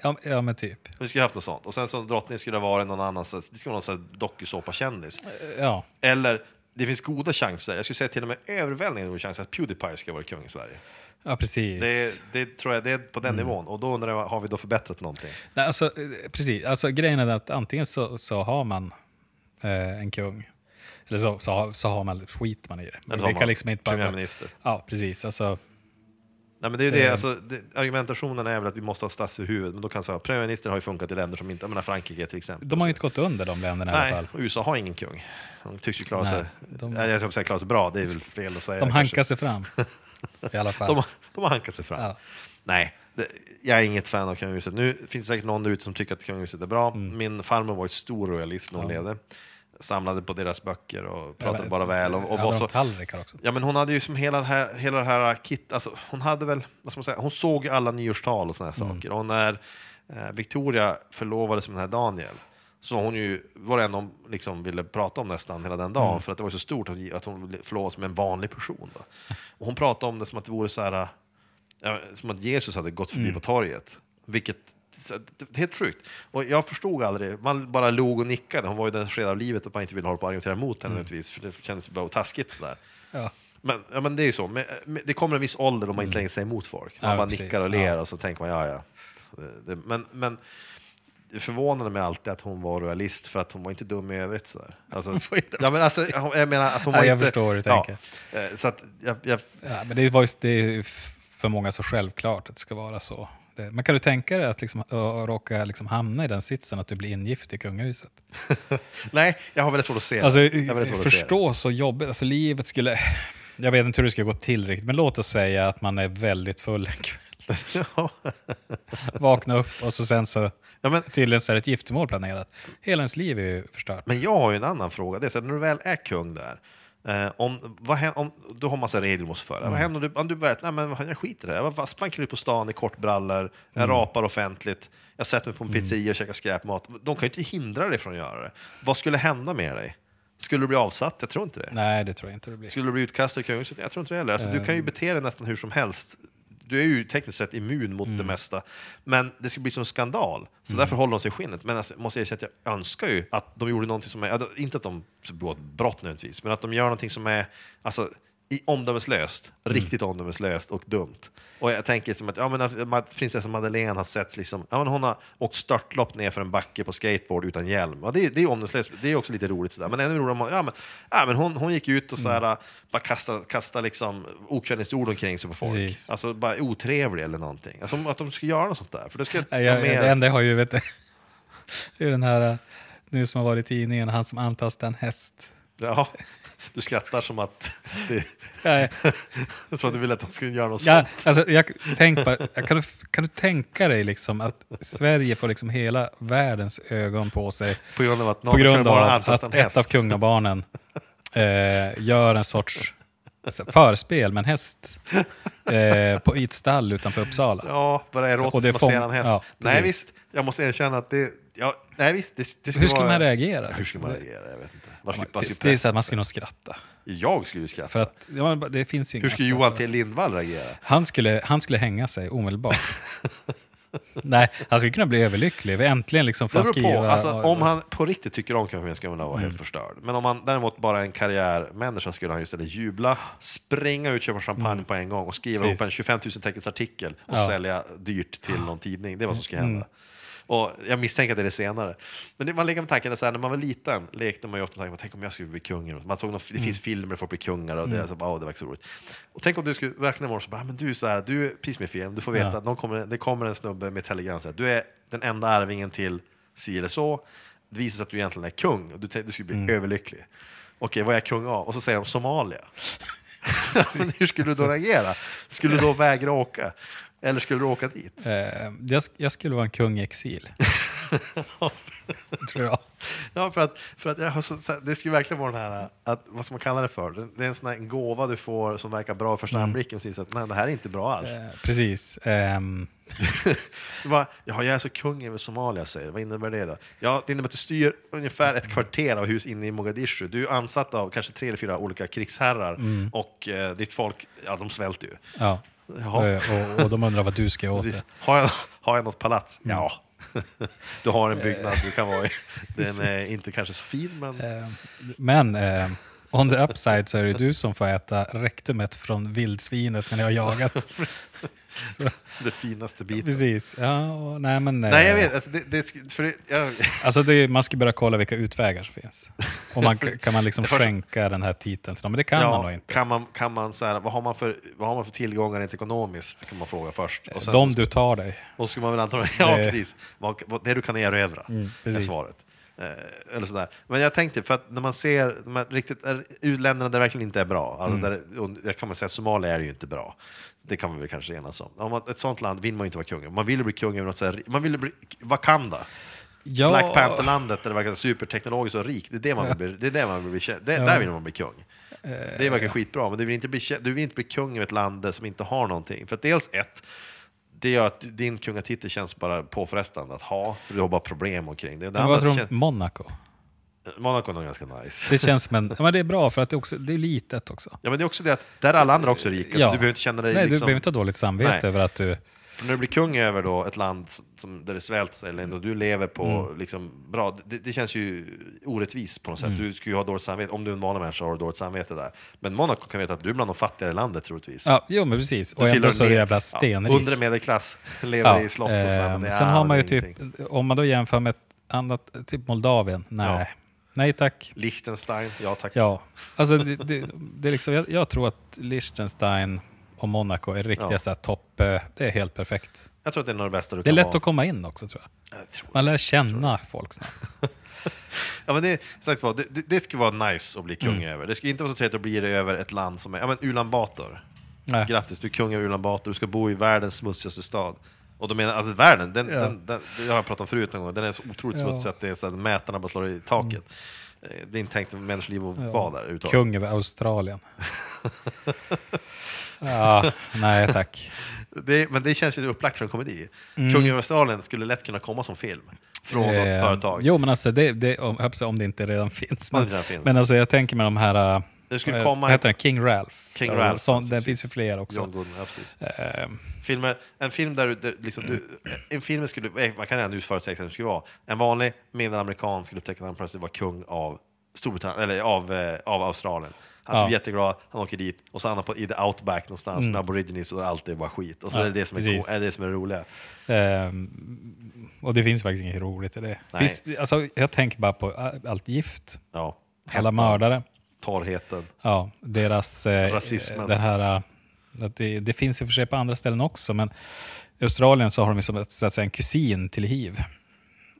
Ja, ja men typ. Vi skulle ha haft något sånt. Och sen som drottning skulle det vara någon annan, det skulle vara någon dokusåpa-kändis. Ja, Eller, det finns goda chanser, jag skulle säga till och med överväldigande goda chanser att Pewdiepie ska vara kung i Sverige. Ja precis. Det, det tror jag, det är på den nivån. Och då undrar jag, har vi då förbättrat någonting? Nej, alltså, eh, precis. Alltså, grejen är att antingen så, så har man eh, en kung, eller så, så, har, så har man skit man i det. Eller man kan liksom inte bara... premiärminister. Ja, precis. Alltså, Nej, men det är ju det, Eh. alltså, det, argumentationen är väl att vi måste ha statsöverhuvud, men då kan säga premiärminister har ju funkat i länder som inte, jag menar Frankrike till exempel. de har ju inte gått under de länderna i alla Nej, fall. och USA har ingen kung. De tycks ju klara Nej, sig, de- Nej, jag ska säga klara sig bra, det är väl fel att säga. De kanske. hankar sig fram. I alla fall. De, har- de har hankat sig fram. Ja. Nej, det, jag är inget fan av kungahuset. Nu finns det säkert någon där ute som tycker att kungahuset är bra. Mm. Min farmor var ett stor royalist när hon levde. Samlade på deras böcker och pratade Även- bara väl. Och, och hade var så, tallrikar också? Ja, men hon hade ju som hela det här, hela det här kit, alltså hon hade väl, vad ska man säga, hon såg ju alla nyårstal och såna här Mm. saker. Och när eh, Victoria förlovades med den här Daniel, så hon ju, var det en de liksom ville prata om nästan hela den dagen, Mm. för att det var så stort att, hon förlovades med en vanlig person. Då. Och hon pratade om det som att det vore så här, som att Jesus hade gått förbi Mm. på torget. Vilket, så- det är helt sjukt. Och jag förstod aldrig, man bara log och nickade. Hon var ju den sked av livet att man inte ville hålla på och argumentera emot henne nödvändigtvis, för det kändes bara taskigt sådär. Ja. Men, ja, men det är ju så. Men, det kommer en viss ålder då man inte längre säger emot folk. Man Mm. Ja, bara precis. nickar och ler Ja. och så tänker man ja, ja. Det, det, men, men det förvånade mig alltid att hon var royalist för att hon var inte dum i övrigt. Sådär. Alltså, inte- ja, men alltså, jag menar att hon Ja, var jag inte... förstår hur du ja, tänker. eh, Så att jag, jag, Ja, men det, var ju, det är för många så självklart att det ska vara så. Det, men kan du tänka dig att liksom, att råka liksom hamna i den sitsen att du blir ingift i kungahuset? nej, jag har väldigt svårt att se Alltså, det. Jag att se förstå så jobbigt. Alltså, livet skulle... Jag vet inte hur det ska gå till riktigt, men låt oss säga att man är väldigt full en kväll. det. Vakna upp och så sen så Ja, men, tydligen så är det ett giftermål planerat. Hela ens liv är ju förstört. men jag har ju en annan fråga. Det är så att när du väl är kung där, eh, om, vad händer, om, du har massa regler du måste följa. Mm. Vad händer om du, om du börjar, nej men jag skiter i det. Jag bara spannkar ut på stan i kortbrallor, jag Mm. rapar offentligt, jag sätter mig på en pizzeria och käkar skräpmat. De kan ju inte hindra dig från att göra det. Vad skulle hända med dig? Skulle du bli avsatt? Jag tror inte det. Nej, det tror jag inte det blir. Skulle du bli utkastad i kungahuset? Jag tror inte det heller. Alltså, du kan ju Eh. bete dig nästan hur som helst. Du är ju tekniskt sett immun mot Mm. det mesta. Men det skulle bli som en skandal. Så därför håller de sig i skinnet. Men alltså, jag måste erkänna att jag önskar ju att de gjorde någonting som är, inte att de begår brott nödvändigtvis, men att de gör någonting som är alltså, omdömeslöst, Mm. riktigt omdömeslöst och dumt. Och jag tänker som att, ja, men att, att prinsessa Madeleine har sett liksom, ja, men hon har åkt störtlopp ner för en backe på skateboard utan hjälm. Ja, det, är- det är omdömeslöst, det är också lite roligt sådär. Men ännu roligare, om man- ja, men, ja, men hon, hon gick ut och sådär, Mm. bara kastade, kastade liksom okvädningsord omkring sig på folk. Precis. Alltså bara otrevlig eller någonting. Alltså, att de ska göra något sånt där. För det ska jag, vara mer- Det enda jag har ju, vet du, det är den här, äh, nu som har varit i tidningen, han som antastade en häst. Ja, du skrattar som att, det, Ja, som att du vill att de ska göra något ja, sånt. alltså, jag, tänk bara, kan, du, kan du tänka dig liksom att Sverige får liksom hela världens ögon på sig På grund av att någon grund av att en ett av kungabarnen eh, gör en sorts förspel med en häst eh, på, i ett stall utanför Uppsala. Ja, bara Och erotiskt det är fång- en häst. ja, nej visst, jag måste erkänna att det... Ja, nej visst, det, det Hur skulle vara, man reagera? Hur skulle man reagera? Jag vet inte. Skulle, Det, skulle det är så att man skulle nog skratta. Jag skulle ju skratta. För att ja, det finns ju Hur skulle Johan. T Lindvall reagera? Han skulle, han skulle hänga sig omedelbart. Nej, han skulle kunna bli överlycklig. Vi äntligen liksom får beror på. skriva... Alltså, om han på riktigt tycker om kungafamiljen skulle vara Mm. helt förstörd. Men om han däremot bara är en karriärmänniska skulle han istället jubla, springa ut, köpa champagne på en gång och skriva Mm. Precis. ihop en 25 000 teckens artikel och Ja. Mm. sälja dyrt till någon tidning. Det är vad som ska hända. Och jag misstänker att det är det senare. Men det, man leker med tanken, så här, när man var liten lekte man ju ofta med tanken, tänk om jag skulle bli kung. Man såg någon, det Mm. finns filmer där folk blir kungar och det, så, bara, åh, det var så roligt. Och tänk om du skulle vakna imorgon och så bara, "Ah, men du är så här, du är precis med film, du får veta Ja. att någon kommer, det kommer en snubbe med telegram så här, du är den enda arvingen till si eller så. Det visar sig att du egentligen är kung och du, du skulle bli Mm. överlycklig. Okej, vad är jag kung av? Och så säger de Somalia. Hur skulle du då reagera? Skulle du då vägra åka? Eller skulle du åka dit? Eh, jag, jag skulle vara en kung i exil. Tror jag. Ja, för att, för att jag har så, det skulle verkligen vara den här, att, vad ska man kalla det för? Det- är en sån här gåva du får som verkar bra första anblicken och så att nej, det här är inte bra alls. Eh, precis. Du bara, ja, jag är så kung över Somalia, säger Vad innebär det då? Ja, det innebär att du styr ungefär ett kvarter av hus inne i Mogadishu. Du är ansatt av kanske tre eller fyra olika krigsherrar och eh, ditt folk, ja, de svälter ju. ja. Jaha. Eh, Och, och de undrar vad du ska göra åt det. Har, jag, har jag något palats? Ja. Du har en byggnad du kan vara i. Den är inte kanske så fin, men... Eh, Men eh, on the upside så är det du som får äta rektumet från vildsvinet när ni har jagat. Så, det finaste biten. precis. Ja, och, nej, men, eh, Nej, jag vet. Alltså, det, det, för det, jag, Alltså det, är- man ska börja kolla vilka utvägar som finns. Och man, kan man liksom skänka den här titeln till dem? Men det kan man nog inte. Kan man, kan man, så här, vad, har man för, vad har man för tillgångar rent ekonomiskt? kan man fråga först. Och sen De så, du tar dig. och ska man väl antagligen... Ja, precis. Vad, vad, det du kan erövra, är Mm, precis. svaret. Eh, eller sådär. Men jag tänkte, för att när man ser de här riktigt, är, länderna där det verkligen inte är bra, alltså Mm. där, och jag kan man säga Somalia är ju inte bra. Det kan man väl kanske enas om. om ett sånt land vill man ju inte vara kung. Man vill bli kung över något så här, man vill bli Wakanda. Ja, Black Panther-landet där det verkar superteknologiskt och rikt. Det är det man vill bli, det är det man vill bli. Det, Där vill man bli kung. Det verkar skitbra, men du vill, inte bli, du vill inte bli kung över ett land som inte har någonting. För dels ett, det gör att din kungatitel känns bara påfrestande att ha, för du har bara problem omkring det. det Men vad tror du om Monaco? Monaco är nog ganska nice. Det känns som en... Ja, men det är bra för att det, också, det är litet också. Ja, men det är också det att där är alla andra också rika, så du behöver inte känna dig Nej, du liksom... behöver inte ha dåligt samvete Nej. över att du För när du blir kung över då ett land som, där det svälter eller och du lever på Mm. liksom, bra, det, det känns ju orättvist på något sätt. Mm. Du ska ju ha dåligt samvete, om du är en vanlig människa har du dåligt samvete där. Men Monaco kan veta att du är bland de fattigare i landet troligtvis. Ja, jo men precis. Och ändå så jävla Ja, stenrik. undre medelklass, lever i slott och sådär. är- sen har man ju typ, ingenting. om man då jämför med ett annat, typ Moldavien, nej. Ja. Nej tack. Liechtenstein, ja tack. Ja, alltså det, det, det är liksom, jag, jag tror att Liechtenstein och Monaco är riktiga Ja. så här topp... eh, Det är helt perfekt. Jag tror att det är nog det bästa du Det är kan lätt vara. att komma in också tror jag. Jag tror Man lär känna folk snabbt. Ja, men det, sagt vad, det, det, skulle vara nice att bli kung Mm. över. Det skulle inte vara så trevligt att bli det över ett land som är... Ja, men Ulan Bator. Nej. Grattis, du är kung över Ulan Bator. Du ska bo i världens smutsigaste stad. Och då menar alltså världen, den, Ja. den, den, det har jag pratat om förut någon gång, den är så otroligt Ja. smutsig att det är så att mätarna bara slår i taket. Eh, Det är inte tänkt människoliv att vara där överhuvudtaget. Kung över Australien. ja, nej tack. Det, men det känns ju upplagt för en komedi. Mm. Kung över Australien skulle lätt kunna komma som film. Från något Eh, företag. Jo, men alltså det, det, om, om det inte redan finns. Men, redan finns. men alltså jag tänker med de här... äh, Det skulle vad- komma heter den? King Ralph. King Ja, Ralph, Sån, precis. finns ju fler också. John Goodman, ja, precis. Eh, Filmer, en film där, du- liksom du, en film skulle, eh, man kan redan nu förutsäga hur det skulle vara. En vanlig medelamerikan skulle upptäcka att han plötsligt var kung av Storbritannien, eller av, eh, av Australien. Han Ja. är jätteglad, han åker dit och så är han på, i the outback någonstans med aborigines och allt är bara skit. Och så Mm. Ja, är det det som är, precis. är det som är det roliga. Ehm, och det finns faktiskt inget roligt i det. Finns, alltså, jag tänker bara på allt gift, Ja. alla mördare, Torrheten. ja, deras... Eh, Rasismen. Det, här, att det, det finns i och för sig på andra ställen också, men i Australien så har de som så att säga, en kusin till hiv.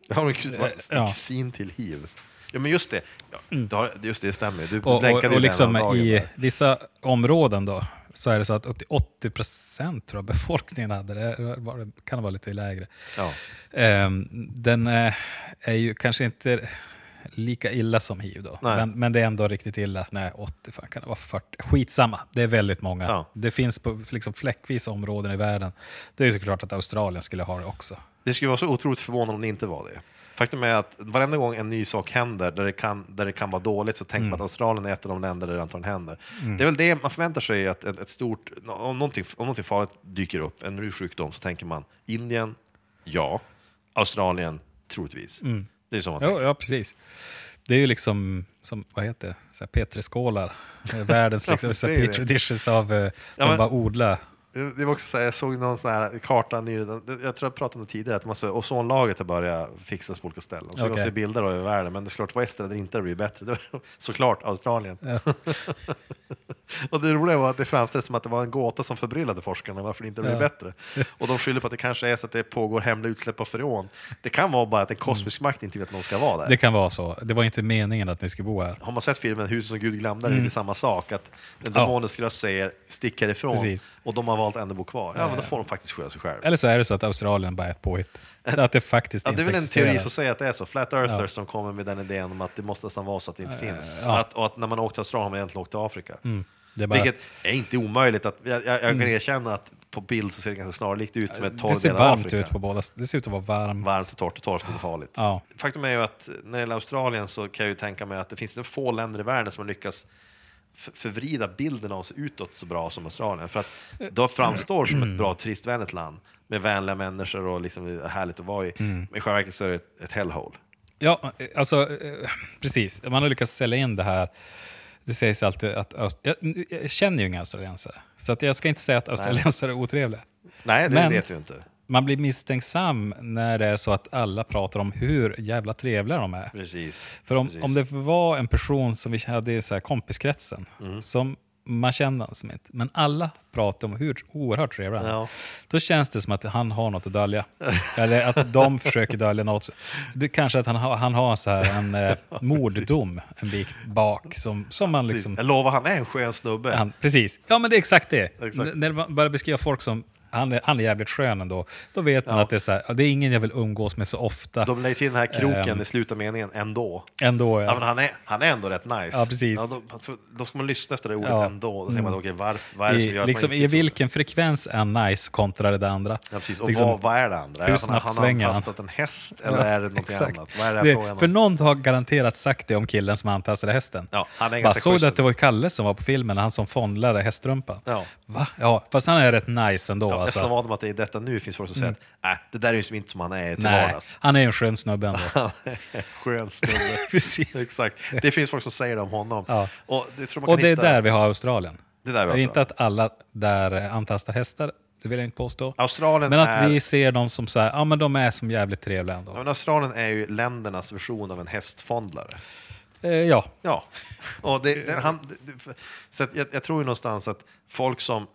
Har en, vad- en ja. kusin till hiv. Ja men just det, ja, har, just det stämmer. Du Och, och, länkade och den liksom i där. vissa områden då, så är det så att upp till 80 procent jag befolkningen hade det. det. kan vara lite lägre. Ja. Ehm, den eh, är ju kanske inte lika illa som hiv då. Men, men det är ändå riktigt illa. Nej, 80, fan, kan det vara 40? Skitsamma, det är väldigt många. Ja. Det finns på liksom fläckvis områden i världen. Det är ju såklart att Australien skulle ha det också. Det skulle vara så otroligt förvånande om det inte var det. Faktum är att varenda gång en ny sak händer där det kan, där det kan vara dåligt så tänker man att Australien är ett av de länder där det antagligen händer. Det är väl det man förväntar sig, att ett, ett stort, om någonting, om någonting farligt dyker upp, en ny sjukdom, så tänker man Indien, ja. Australien, troligtvis. Det är så man tänker. Ja, ja, precis. Det är ju liksom, som, vad heter det, petriskålar. Världens Ja, liksom, det. petri dishes av, eh, Ja, bara odla. Det det var också så här, jag såg någon sån här karta nyligen, jag tror jag pratade om det tidigare, att man så, ozonlaget har börjat fixas på olika ställen. Så okay. Man se bilder över världen, men det är klart var eller inte det blir bättre. Det var såklart Australien. och det roliga var att det framställs som att det var en gåta som förbryllade forskarna varför det inte blev Ja. bättre. Och de skyller på att det kanske är så att det pågår hemliga utsläpp av freon. Det kan vara bara att en kosmisk makt inte vet att någon ska vara där. Det kan vara så. Det var inte meningen att ni skulle bo här. Har man sett filmen Huset som Gud glömde, det är lite samma sak. Att en Mm. Ja. demonisk röst säger stick härifrån, Precis. och de har valt ändå bo kvar. Ja, men då får de faktiskt skylla sig själva. Eller så är det så att Australien bara är ett påhitt. Att det faktiskt Ja, det inte är väl en existerar. teori som säger att det är så. Flat Earthers Ja. som kommer med den idén om att det måste nästan vara så att det inte finns. ja. Att, och att när man åkte till Australien har man egentligen åkt till Afrika. Det, är bara, Vilket är inte omöjligt. Att, jag, jag, jag kan erkänna att på bild så ser det ganska snarlikt ut med torr det ser varmt Afrika. ut på båda. Det ser ut att vara varmt. Varmt och torrt och torrt och farligt. Ja. Faktum är ju att när det gäller Australien så kan jag ju tänka mig att det finns få länder i världen som har lyckats förvrida bilden av sig utåt så bra som Australien. För att de framstår som ett bra turistvänligt land med vänliga människor och liksom härligt att vara i. Mm. Men i själva verket så är det ett, ett hellhole. Ja, alltså eh, precis. Man har lyckats sälja in det här. Det sägs alltid att... Jag, jag känner ju inga australiensare. Så att jag ska inte säga att australiensare är otrevliga. Nej, det Men- vet du inte. Man blir misstänksam när det är så att alla pratar om hur jävla trevliga de är. Precis. För om, Precis. om det var en person som vi hade i så här kompiskretsen, Mm. som man känner som inte, men alla pratar om hur oerhört trevlig han är. Ja. Då känns det som att han har något att dölja. Eller att de försöker dölja något. Det kanske att han har, han har så här en eh, morddom en bit bak som, som man liksom... Jag lovar, han är en skön snubbe. Han, precis. Ja, men det är exakt det. Exakt. N- När man börjar beskriva folk som han är, han är jävligt skön ändå, då vet man Ja. att det är, så här, ja, det är ingen jag vill umgås med så ofta. De lägger till den här kroken Ehm. i slutet av meningen ändå. ändå, Ja, men han, är, han är ändå rätt nice. Ja, precis. då, alltså, då ska man lyssna efter det ordet Ja. ändå. Då tänker man, okej, var, vad är det som gör I, att liksom, I vilken frekvens är nice kontra det andra? Ja, precis. Och Liksom, vad, vad är det andra? Hur det han, snabbt han svänger har han? antastat en häst eller är det något Exakt. annat? Vad är det, Det, för någon har garanterat sagt det om killen som antastade hästen. Ja, han är Bara såg du att det var Kalle som var på filmen, han som fondlade hästrumpan? Ja. Va? Ja, fast han är rätt nice ändå Ja, Jag Alltså. vad om att det i detta nu finns folk som säger att nej, det där är ju som inte som han är till Nej, vardags. han är en skön snubbe ändå. Skön snubbe. Precis. Exakt. Det finns folk som säger det om honom. Ja. Och det, Och det är hitta. där vi har Australien. Det är där vi har Det är inte att alla där antastar hästar, det vill jag inte påstå. Australien Men att är... vi ser dem som så här, ja men de är som jävligt trevliga ändå. Ja, men Australien är ju ländernas version av en hästfondlare. Eh, ja, Ja, och det, det, han, det, det- så att jag, jag tror ju någonstans att folk som,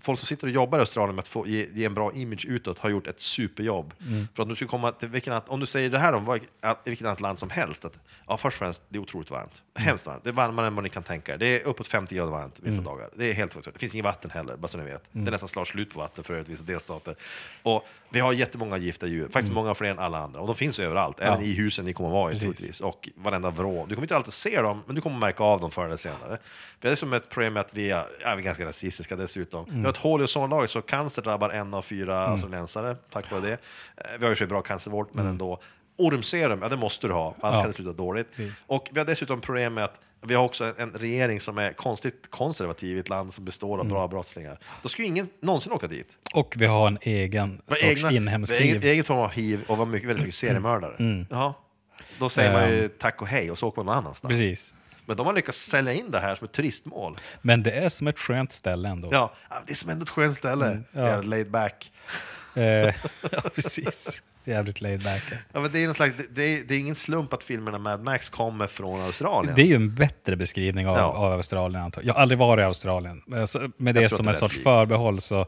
folk som sitter och jobbar i Australien med att få, ge, ge en bra image utåt har gjort ett superjobb. Mm. För att du ska komma till vilken, om du säger det här om vilket annat land som helst, att ja, först och främst, det är otroligt varmt. Mm. Hemskt varmt. Det är varmare än vad ni kan tänka er. Det är uppåt 50 grader varmt vissa Mm. dagar. Det är helt. Det finns inget vatten heller, bara så ni vet. Det är nästan snart slut på vatten för övrigt vissa delstater. Och vi har jättemånga gifta djur, faktiskt många fler än alla andra. Och de finns överallt, även Mm. Ja. i husen ni kommer vara i troligtvis. Och varenda vrå. Du kommer inte alltid se dem, men du kommer märka av dem förr eller senare. Vi har som ett problem med att vi är, ja, vi är ganska rasistiska dessutom. Mm. Vi har ett hål i ozonlagret så cancer drabbar en av fyra australiensare tack vare det. Eh, Vi har ju sig bra cancervård, men ändå. Ormserum, ja det måste du ha, annars Mm. Ja. kan det sluta dåligt. Precis. Och vi har dessutom problem med att vi har också en, regering som är konstigt konservativ i ett land som består Mm. av bra brottslingar. Då skulle ingen någonsin åka dit. och vi har en egen sorts inhemsk med eget, hiv. eget form av hiv och var mycket, väldigt mycket seriemördare. Mm. Jaha. Då säger man ju tack och hej och så åker man någon annanstans. Precis. Men de har lyckats sälja in det här som ett turistmål. Men det är som ett skönt ställe ändå. Ja, det är som ändå ett skönt ställe. Mm, ja. Laid back. Eh, ja, precis. Jävligt laid back. Ja, men det, är någon slags, det, är, det är ingen slump att filmerna Mad Max kommer från Australien. Det är ju en bättre beskrivning av, Ja. av Australien antar jag. Har aldrig varit i Australien. Alltså, med det Jag som en sorts förbehåll så...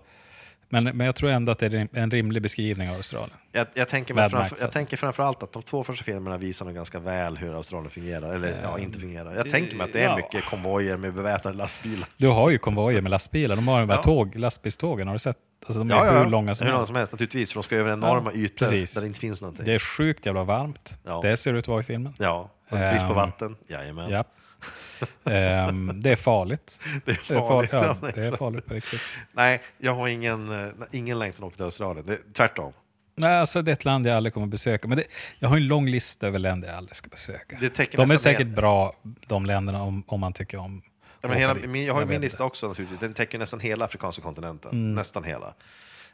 Men, men jag tror ändå att det är en rimlig beskrivning av Australien. Jag, jag, tänker mig framför, alltså. jag tänker framförallt att de två första filmerna visar nog ganska väl hur Australien fungerar, eller ja, inte fungerar. Jag tänker mig att det är ja. mycket konvojer med beväpnade lastbilar. Du har ju konvojer med lastbilar. De har ju de här Ja. tåg, lastbilstågen. Har du sett? Alltså, de är Ja, ja, hur långa som hur långa som helst naturligtvis, för de ska över enorma Ja, ytor precis. där det inte finns någonting. Det är sjukt jävla varmt. Det ser det ut att vara i filmen. Ja, och brist på Ehm, vatten. Jajamän. Ja. Ehm, det är farligt. Det är farligt. ja, Ja, det är farligt på riktigt. Nej, jag har ingen, eh, ingen längtan att åka till Australien. Det, tvärtom. Nej, alltså det är ett land jag aldrig kommer besöka. Men det, jag har en lång lista över länder jag aldrig ska besöka. Det De är säkert hela- bra, de länderna, om, om man tycker om Ja, men att hela, min, jag har vet min lista också naturligtvis. Den täcker nästan hela afrikanska kontinenten. Mm. Nästan hela.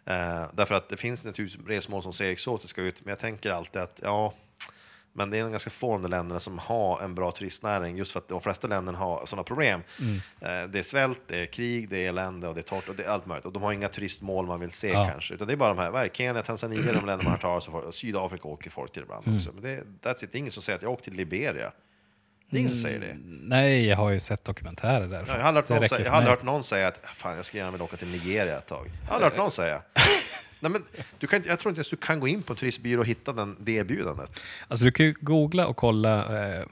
Eh, därför att det finns naturligtvis resmål som ser exotiska ut, men jag tänker alltid att ja, men det är en ganska få av de länderna som har en bra turistnäring, just för att de flesta länderna har sådana problem. Mm. Eh, det är svält, det är krig, det är elände och det är torrt och det är allt möjligt. Och de har inga turistmål man vill se Ja. kanske, utan det är bara de här, vad? Kenya, Tanzania, de länder man har talas om. Och Sydafrika åker folk till ibland Mm. också. Men det, that's it. det är ingen som säger att jag åkte till Liberia. Det är ingen som säger det. Nej, jag har ju sett dokumentärer där. Ja, jag har aldrig hört, någon, säga, jag har hört någon säga att fan, jag skulle gärna vilja åka till Nigeria ett tag. Jag har aldrig hört någon säga. Nej, men, du kan, jag tror inte ens du kan gå in på en turistbyrå och hitta den, det erbjudandet. Alltså, du kan ju googla och kolla eh,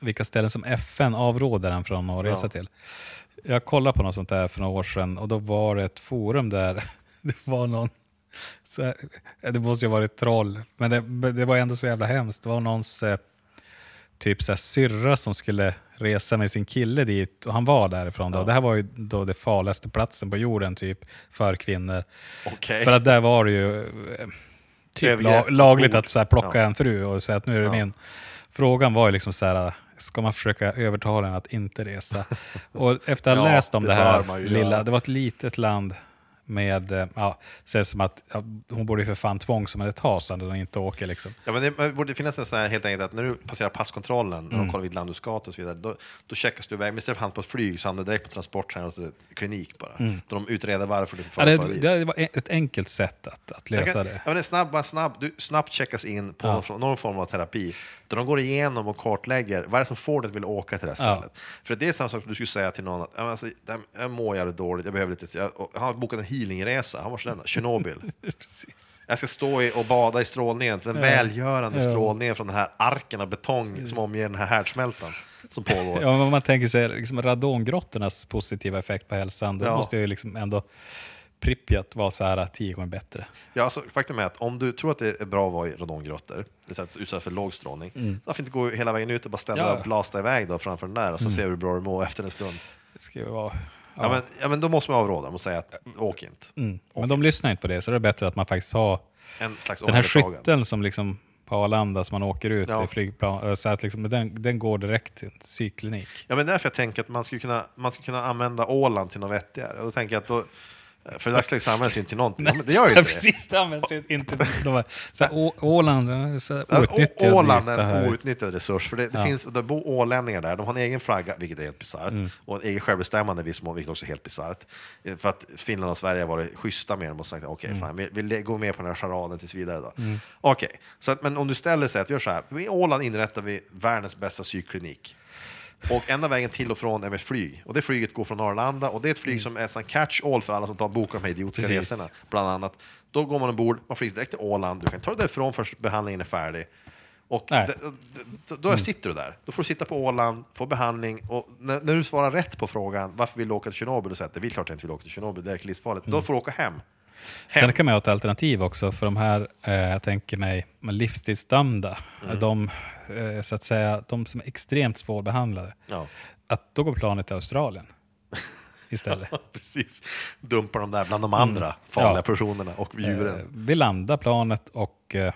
vilka ställen som FN avråder en från att resa Ja. till. Jag kollade på något sånt där för några år sedan och då var det ett forum där det var någon här, det måste ju ha varit troll, men det, det var ändå så jävla hemskt. Det var någons eh, typ så här, syrra som skulle resa med sin kille dit och han var därifrån. Då. Ja. Det här var ju då det farligaste platsen på jorden typ för kvinnor. Okej. För att där var det ju eh, typ Övergrepp la, lagligt att så här, plocka Ja. en fru och säga att nu är det Ja. min. Frågan var ju liksom så här, ska man försöka övertala henne att inte resa? Och efter att ha läst om det det, här lilla, det var ett litet land med, eh, ja, sägs som att ja, hon borde ju för fan tvångsomhändertas så att hon inte åker liksom. Ja, men det det borde finnas en sån här helt enkelt att när du passerar passkontrollen, när Mm. de kollar vilket land du ska till och så vidare, då, då checkas du iväg. Men istället för hamna på ett flyg så hamnar du direkt på transport här, alltså, klinik bara. Då de utreder varför du får Mm. Ja, det, det var ett enkelt sätt att, att lösa kan- det. Ja, men det är snabb, du snabbt checkas in på Ja. någon, någon form av terapi. Där de går igenom och kartlägger vad är det som får dig att vilja åka till det här Ja. stället. För det är samma sak som du skulle säga till någon att "Ja, alltså, jag mår jävligt dåligt, jag behöver lite... Jag, han har bokat en healingresa, han var sådär, Tjernobyl. Jag ska stå i och bada i strålningen, den välgörande Ja. strålningen från den här arken av betong som omger den här härdsmältan som pågår. Ja, om man tänker sig liksom radongrottornas positiva effekt på hälsan, då Ja. måste ju liksom ändå Pripyat vara så här tio gånger bättre. Ja, alltså, faktum är att om du tror att det är bra att vara i radongrottor, utsatt för låg strålning, varför inte gå hela vägen ut och bara ställa Mm. Ja. Mm. och blasta iväg då framför den där och så ser du hur bra du mår efter en stund. Det ska vara... Ja. men, ja, men då måste man avråda dem och säga att åk inte. Mm. Men de lyssnar inte på det, så det är bättre att man faktiskt har En slags den här skytteln som liksom på Arlanda som man åker ut Ja. i flygplan, eh, så att liksom, den, den går direkt till en psykklinik. Ja, men därför jag tänker att man skulle kunna, man skulle kunna använda Åland till något vettigare. Och då tänker jag att då, För dagsläget används inte till någonting. Ja, men det gör ju Ja, inte precis, det används inte. De var, så här, Å- Åland, ja, så här, Ja, outnyttjad Åland är en här. outnyttjad resurs. För det, det, finns, det bor ålänningar där, de har en egen flagga, vilket är helt bisarrt. Mm. Och en egen självbestämmande viss mån, vilket också är helt bisarrt. Eh, För att Finland och Sverige har varit schyssta med dem och sagt okej, Mm. fan, vi, vi går med på den här charaden tills vidare. Då. Okej, så att, men om du ställer sig att vi gör så här, i Åland inrättar vi världens bästa psykklinik. Och enda vägen till och från är med flyg. Och det flyget går från Arlanda och det är ett flyg som är en catch-all för alla som tar bokar de här idiotiska Precis. resorna. Bland annat. Då går man ombord, man flyger direkt till Åland, du kan ta dig därifrån först behandlingen är färdig. Och då sitter du där. Då får du sitta på Åland, få behandling och när, när du svarar rätt på frågan varför vill du åka till Tjernobyl och säger att det är klart jag inte vill åka till Tjernobyl, det är livsfarligt. Då får du åka hem. Sen kan man ha ett alternativ också för de här, eh, jag tänker mig, livstidsdömda. Mm. De, så att säga, de som är extremt svårbehandlade. Ja. Att då går planet till Australien istället. Precis. Dumpar de där bland de andra farliga Mm. Ja. personerna och djuren. Eh, vi landar planet och eh,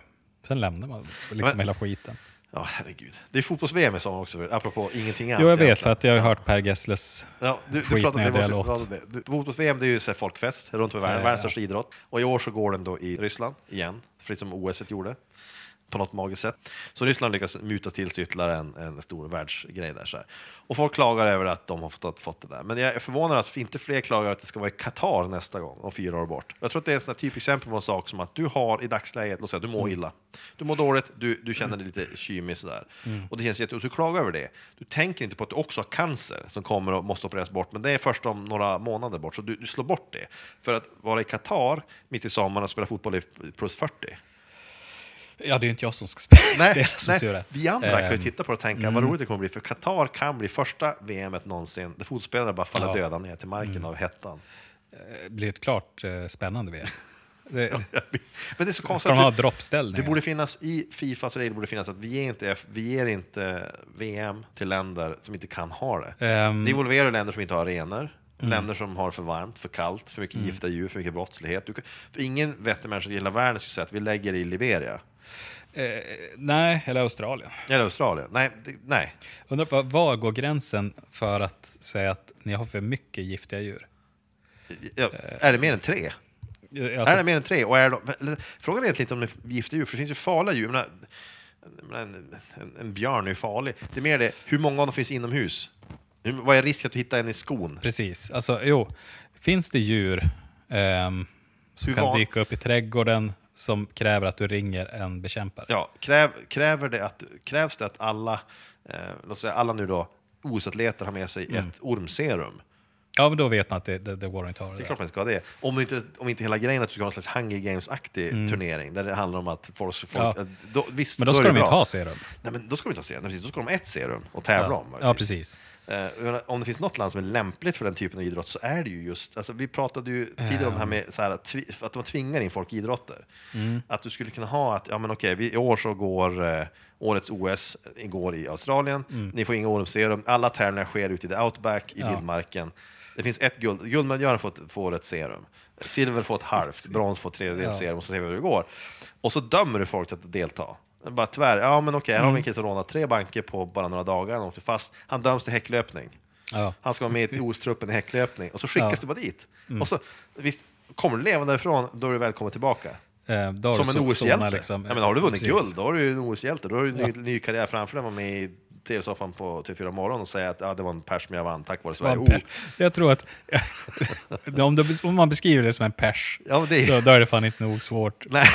sen lämnar man liksom Men- hela skiten. Ja, herregud. Det är fotbolls-VM i sommar också, apropå ingenting annat. Jo, jag vet, egentligen. för att jag har hört Per Gessles Ja, du, skit när jag vi delar måste åt. prata om det. Du- Fotbolls-VM det är ju så folkfest runt om i världen, Ja, världens ja. största idrott. Och i år så går den då i Ryssland igen, precis som OS gjorde. På något magiskt sätt. Så Ryssland lyckas muta till sig ytterligare en, en stor världsgrej där. Så här. Och folk klagar över att de har fått, fått det där. Men jag är förvånad att inte fler klagar att det ska vara i Qatar nästa gång, om fyra år bort. Jag tror att det är här typexempel på en sak som att du har i dagsläget, låt säga du mår illa. Du mår dåligt, du, du känner dig lite kymig sådär. Och det känns jätte... du klagar över det. Du tänker inte på att du också har cancer som kommer och måste opereras bort, men det är först om några månader bort, så du, du slår bort det. För att vara i Qatar mitt i sommaren och spela fotboll i plus 40. Ja, det är ju inte jag som ska spela, Nej, spela som tur nej. är. vi andra kan ju Ehm, titta på det och tänka vad roligt det kommer bli, för Qatar kan bli första VMet någonsin där fotbollsspelare bara faller Ja. döda ner till marken av hettan. Det blir ett klart eh, spännande VM. Det, Men det är så konstigt ska de ha droppställningar? Det borde finnas i Fifas regler borde finnas att vi ger inte, vi ger inte VM till länder som inte kan ha det. Ehm, Det involverar länder som inte har arenor, Mm. länder som har för varmt, för kallt, för mycket gifta djur, för mycket brottslighet. Du för ingen vettig människa i hela världen skulle säga att vi lägger det i Liberia. eh, nej, eller Australien. Eller Australien. Nej, det, nej. Undrar på var går gränsen för att säga att ni har för mycket giftiga djur? Ja, är det mer än tre? Alltså, är det mer än tre? Och är de, frågan är inte om det är giftiga djur, för det finns ju farliga djur. Menar, en, en, en björn är ju farlig. Det är mer det, hur många av dem finns inomhus? Vad är risken att du hittar en i skon? Precis. Alltså, jo, finns det djur ehm, som Hur kan van- dyka upp i trädgården som kräver att du ringer en bekämpare? Ja, kräv, kräver det att, krävs det att alla, eh, låt säga alla nu då, OS-atleter har med sig Mm. ett ormserum? Ja, men då vet man att det, det, det går inte att ha det Det är klart man ska ha det. Om inte, om inte hela grejen att du ska ha en slags Hunger Games-aktig Mm. turnering, där det handlar om att folk... folk Ja. eh, då, visst, Men då är ska de inte ha serum. Nej, men då ska de inte ha serum. Nej, precis, Då ska de ha ett serum och tävla om. Ja, precis. Eh, om det finns något land som är lämpligt för den typen av idrott så är det ju just, alltså, vi pratade ju tidigare om det här med så här, att, att de tvingar in folk i idrotter. Mm. Att du skulle kunna ha att, ja men okej, i år så går eh, årets OS, igår i Australien, ni får inga ormserum, alla tävlingar sker ute i the outback, i Mm. Ja. vildmarken. Det finns ett guld, guldmedaljören får, får ett serum, silver får ett halvt, brons får ett tredjedels Ja. serum och så ser vi hur det går. Och så dömer du folk till att delta. Bara tvär, ja men okej, här har vi Mm. en kille som rånat tre banker på bara några dagar, han åkte fast, han döms till häcklöpning. Ja. Han ska vara med i OS-truppen i häcklöpning och så skickas Ja. du bara dit. Och så, visst, kommer du levande därifrån, då är du välkommen tillbaka. Eh, Som en OS-hjälte. liksom- ja, men har du vunnit Precis. guld, då har du en OS-hjälte. Då har du en ny, ny karriär framför dig, med i TV-soffan på TV4 morgon och säga att ja, det var en pers som jag vann tack vare Sverige. Oh, Jag tror att om, om man beskriver det som en pers, ja, men det då, är, då är det fan inte nog svårt. nej,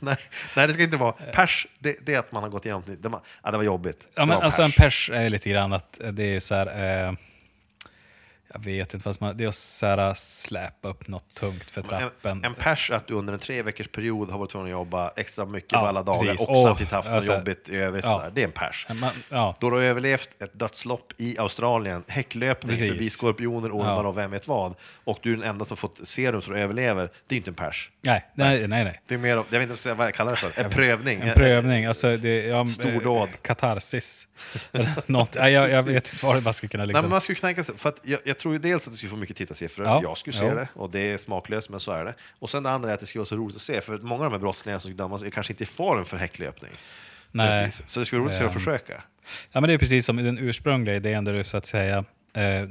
nej, nej, det ska inte vara. Pers, det, det är att man har gått igenom, det, man, ja, det var jobbigt. Ja, Det men var alltså en pers. pers är lite grann att det är så här... Eh, jag vet inte, fast man, det är att så här, släpa upp något tungt för trappen. En, en pers att du under en tre veckors period har varit tvungen att jobba extra mycket Ja, alla dagar precis. och samtidigt haft något alltså, jobbigt i övrigt. ja. Det är en pers. Man, ja, Då du har överlevt ett dödslopp i Australien, häcklöpning Precis. förbi skorpioner, ormar Ja. och vem vet vad, och du är den enda som fått serum så du överlever, det är inte en pers. nej, nej, nej. nej. Det är mer jag vet inte vad jag kallar det för, en prövning. En prövning, alltså det, ja, Stordåd. eh, Katarsis. Något, nej, jag, jag vet inte vad man skulle kunna Nej, liksom... men man skulle tänka sig, för att jag, jag tror ju dels att det skulle få mycket tittarsiffror, Ja. jag skulle se Ja. det, och det är smaklöst, men så är det. Och sen det andra är att det skulle vara så roligt att se, för många av de här brottslingarna som dömas är kanske inte i form för häcklöpning. nej. Så det skulle vara roligt att se dem Ehm, försöka. Ja, men det är precis som i den ursprungliga idén där du så att säga, eh,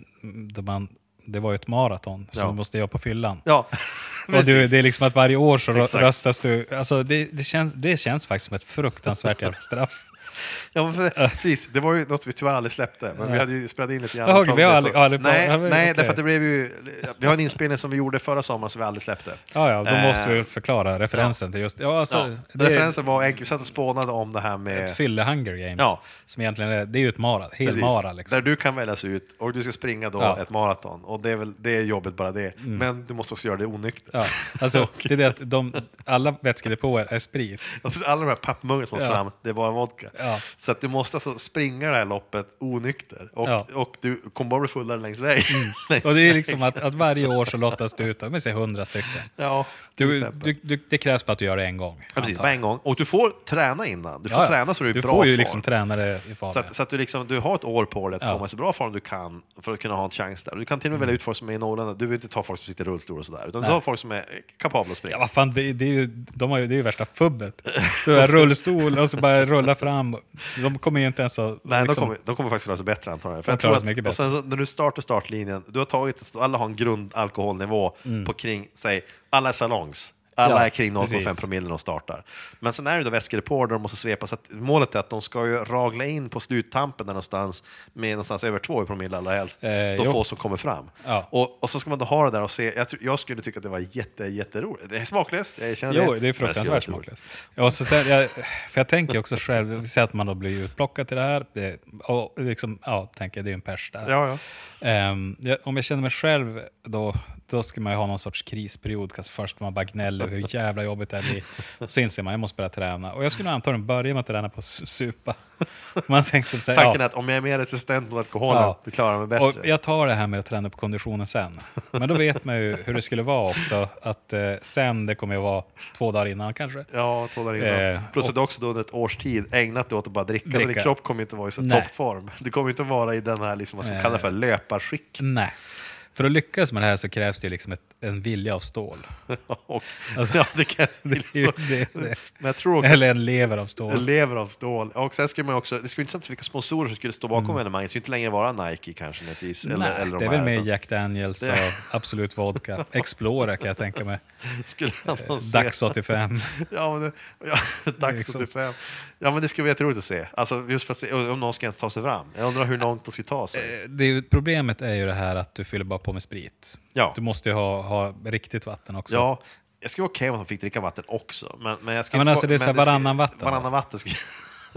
då man det var ju ett maraton som Ja. du måste göra på fyllan. Ja, Och du, det är liksom att varje år så Exakt. röstas du... Alltså det, det, känns, det känns faktiskt som ett fruktansvärt jävla straff. Ja, men precis. Det var ju något vi tyvärr aldrig släppte, men vi hade ju spelat in lite grann. Jaha, vi har aldrig- aldrig- Nej, nej okej. därför att det blev ju... Vi har en inspelning som vi gjorde förra sommaren som vi aldrig släppte. Ja, ja, då Eh, måste vi förklara referensen till just... Ja, alltså, Ja, det referensen var, vi satt och spånade om det här med... ett fylle Hunger Games. Ja. Som egentligen är, det är ju ett mara, helmara liksom. Där du kan väljas ut och du ska springa då Ja. ett maraton. Och det är, väl, det är jobbet bara det. Men du måste också göra det onykter. Ja, alltså, det är det att de, alla vätskedepåer är sprit. Alla de här pappmuggarna som Ja. fram, det är bara vodka. Ja. Så att du måste alltså springa det här loppet onykter. Och, Ja. och du kommer bara bli fullare längs vägen. Längs Och det är liksom att, att varje år så lottas du ut, med sig hundra stycken. Ja, Du, du, du, det krävs bara att du gör det en gång. Ja, precis, bara en gång. Och du får träna innan. Du får Ja, träna så du är i Du bra får ju form. liksom tränare i form. Så att, så att du, liksom, du har ett år på dig att komma i så bra form du kan för att kunna ha en chans där. Du kan till och med välja ut folk som är i Norrland. Du vill inte ta folk som sitter i rullstol och sådär. Utan Nej. du har folk som är kapabla att springa. Ja, vad fan, det, det, är ju, de har ju, det är ju värsta fubbet. Du har rullstol och så bara rulla fram. De kommer ju inte ens att... Nej, liksom, de, kommer, de kommer faktiskt klara sig bättre antagligen. För De jag tror att, mycket och sen när du startar startlinjen, du har tagit, alla har en grundalkoholnivå på kring, säg, alla är salongs. Alla. Ja, är kring 0,5 precis. promille när de startar. Men sen är det då vätskedepåer där de måste svepa. Så att målet är att de ska ju ragla in på sluttampen där någonstans med någonstans över 2 promille allra helst. Eh, de jo. få som kommer fram. Ja. Och, och så ska man då ha det där och se. Jag, jag skulle tycka att det var jätte, jätteroligt. Det är smaklöst, jag känner Jo, det är Men skulle fruktansvärt smaklöst. Och så sen, jag, för jag tänker också själv, vi säger att man då blir utplockad till det här. Det, och liksom, ja, tänker det är ju en pers där. Ja, ja. Jag, om jag känner mig själv, då, då ska man ju ha någon sorts krisperiod. Kanske först man bara gnäller hur jävla jobbigt det här blir. Och så inser man jag måste börja träna. Och jag skulle nog antagligen börja med att träna på att su- supa. Man tänker som här, Tanken ja, är att om jag är mer resistent mot alkoholen, Ja. då klarar jag mig bättre. och jag tar det här med att träna på konditionen sen. Men då vet man ju hur det skulle vara också. Att eh, sen, det kommer ju vara två dagar innan kanske. Ja, två dagar innan. Eh, Plus att du också då under ett års tid ägnat dig åt att bara dricka. Så Dricka. din kropp kommer inte vara i toppform. Du kommer inte vara i den här, liksom, vad ska man Eh. kalla för, löparskick. Nej. För att lyckas med det här så krävs det liksom ett, en vilja av stål. och, Alltså, ja, det kan jag det är ju så. det- det. Men jag tror också Eller en lever av stål. lever av stål. Och sen skulle man också, det skulle vara intressant vilka sponsorer som skulle stå bakom Mm. evenemanget. Det skulle inte längre vara Nike kanske nödvändigtvis. Eller, eller de det är väl mer Jack Daniels och Absolut Vodka. Explorer kan jag tänka mig. Skulle annonsera- Dags 85. Ja, men ja, dags Liksom. 85. Ja, men det skulle vara jätteroligt att se. Alltså, just för att se om någon ska ens ta sig fram. Jag undrar hur långt de skulle ta sig. Eh, Det problemet är ju det här att du fyller bara på med sprit. Ja. Du måste ju ha, ha riktigt vatten också. Ja, jag skulle vara okej om de fick dricka vatten också. Men, men jag skulle Ja, men alltså, det är så här varannan vatten, va? Varannan vatten skulle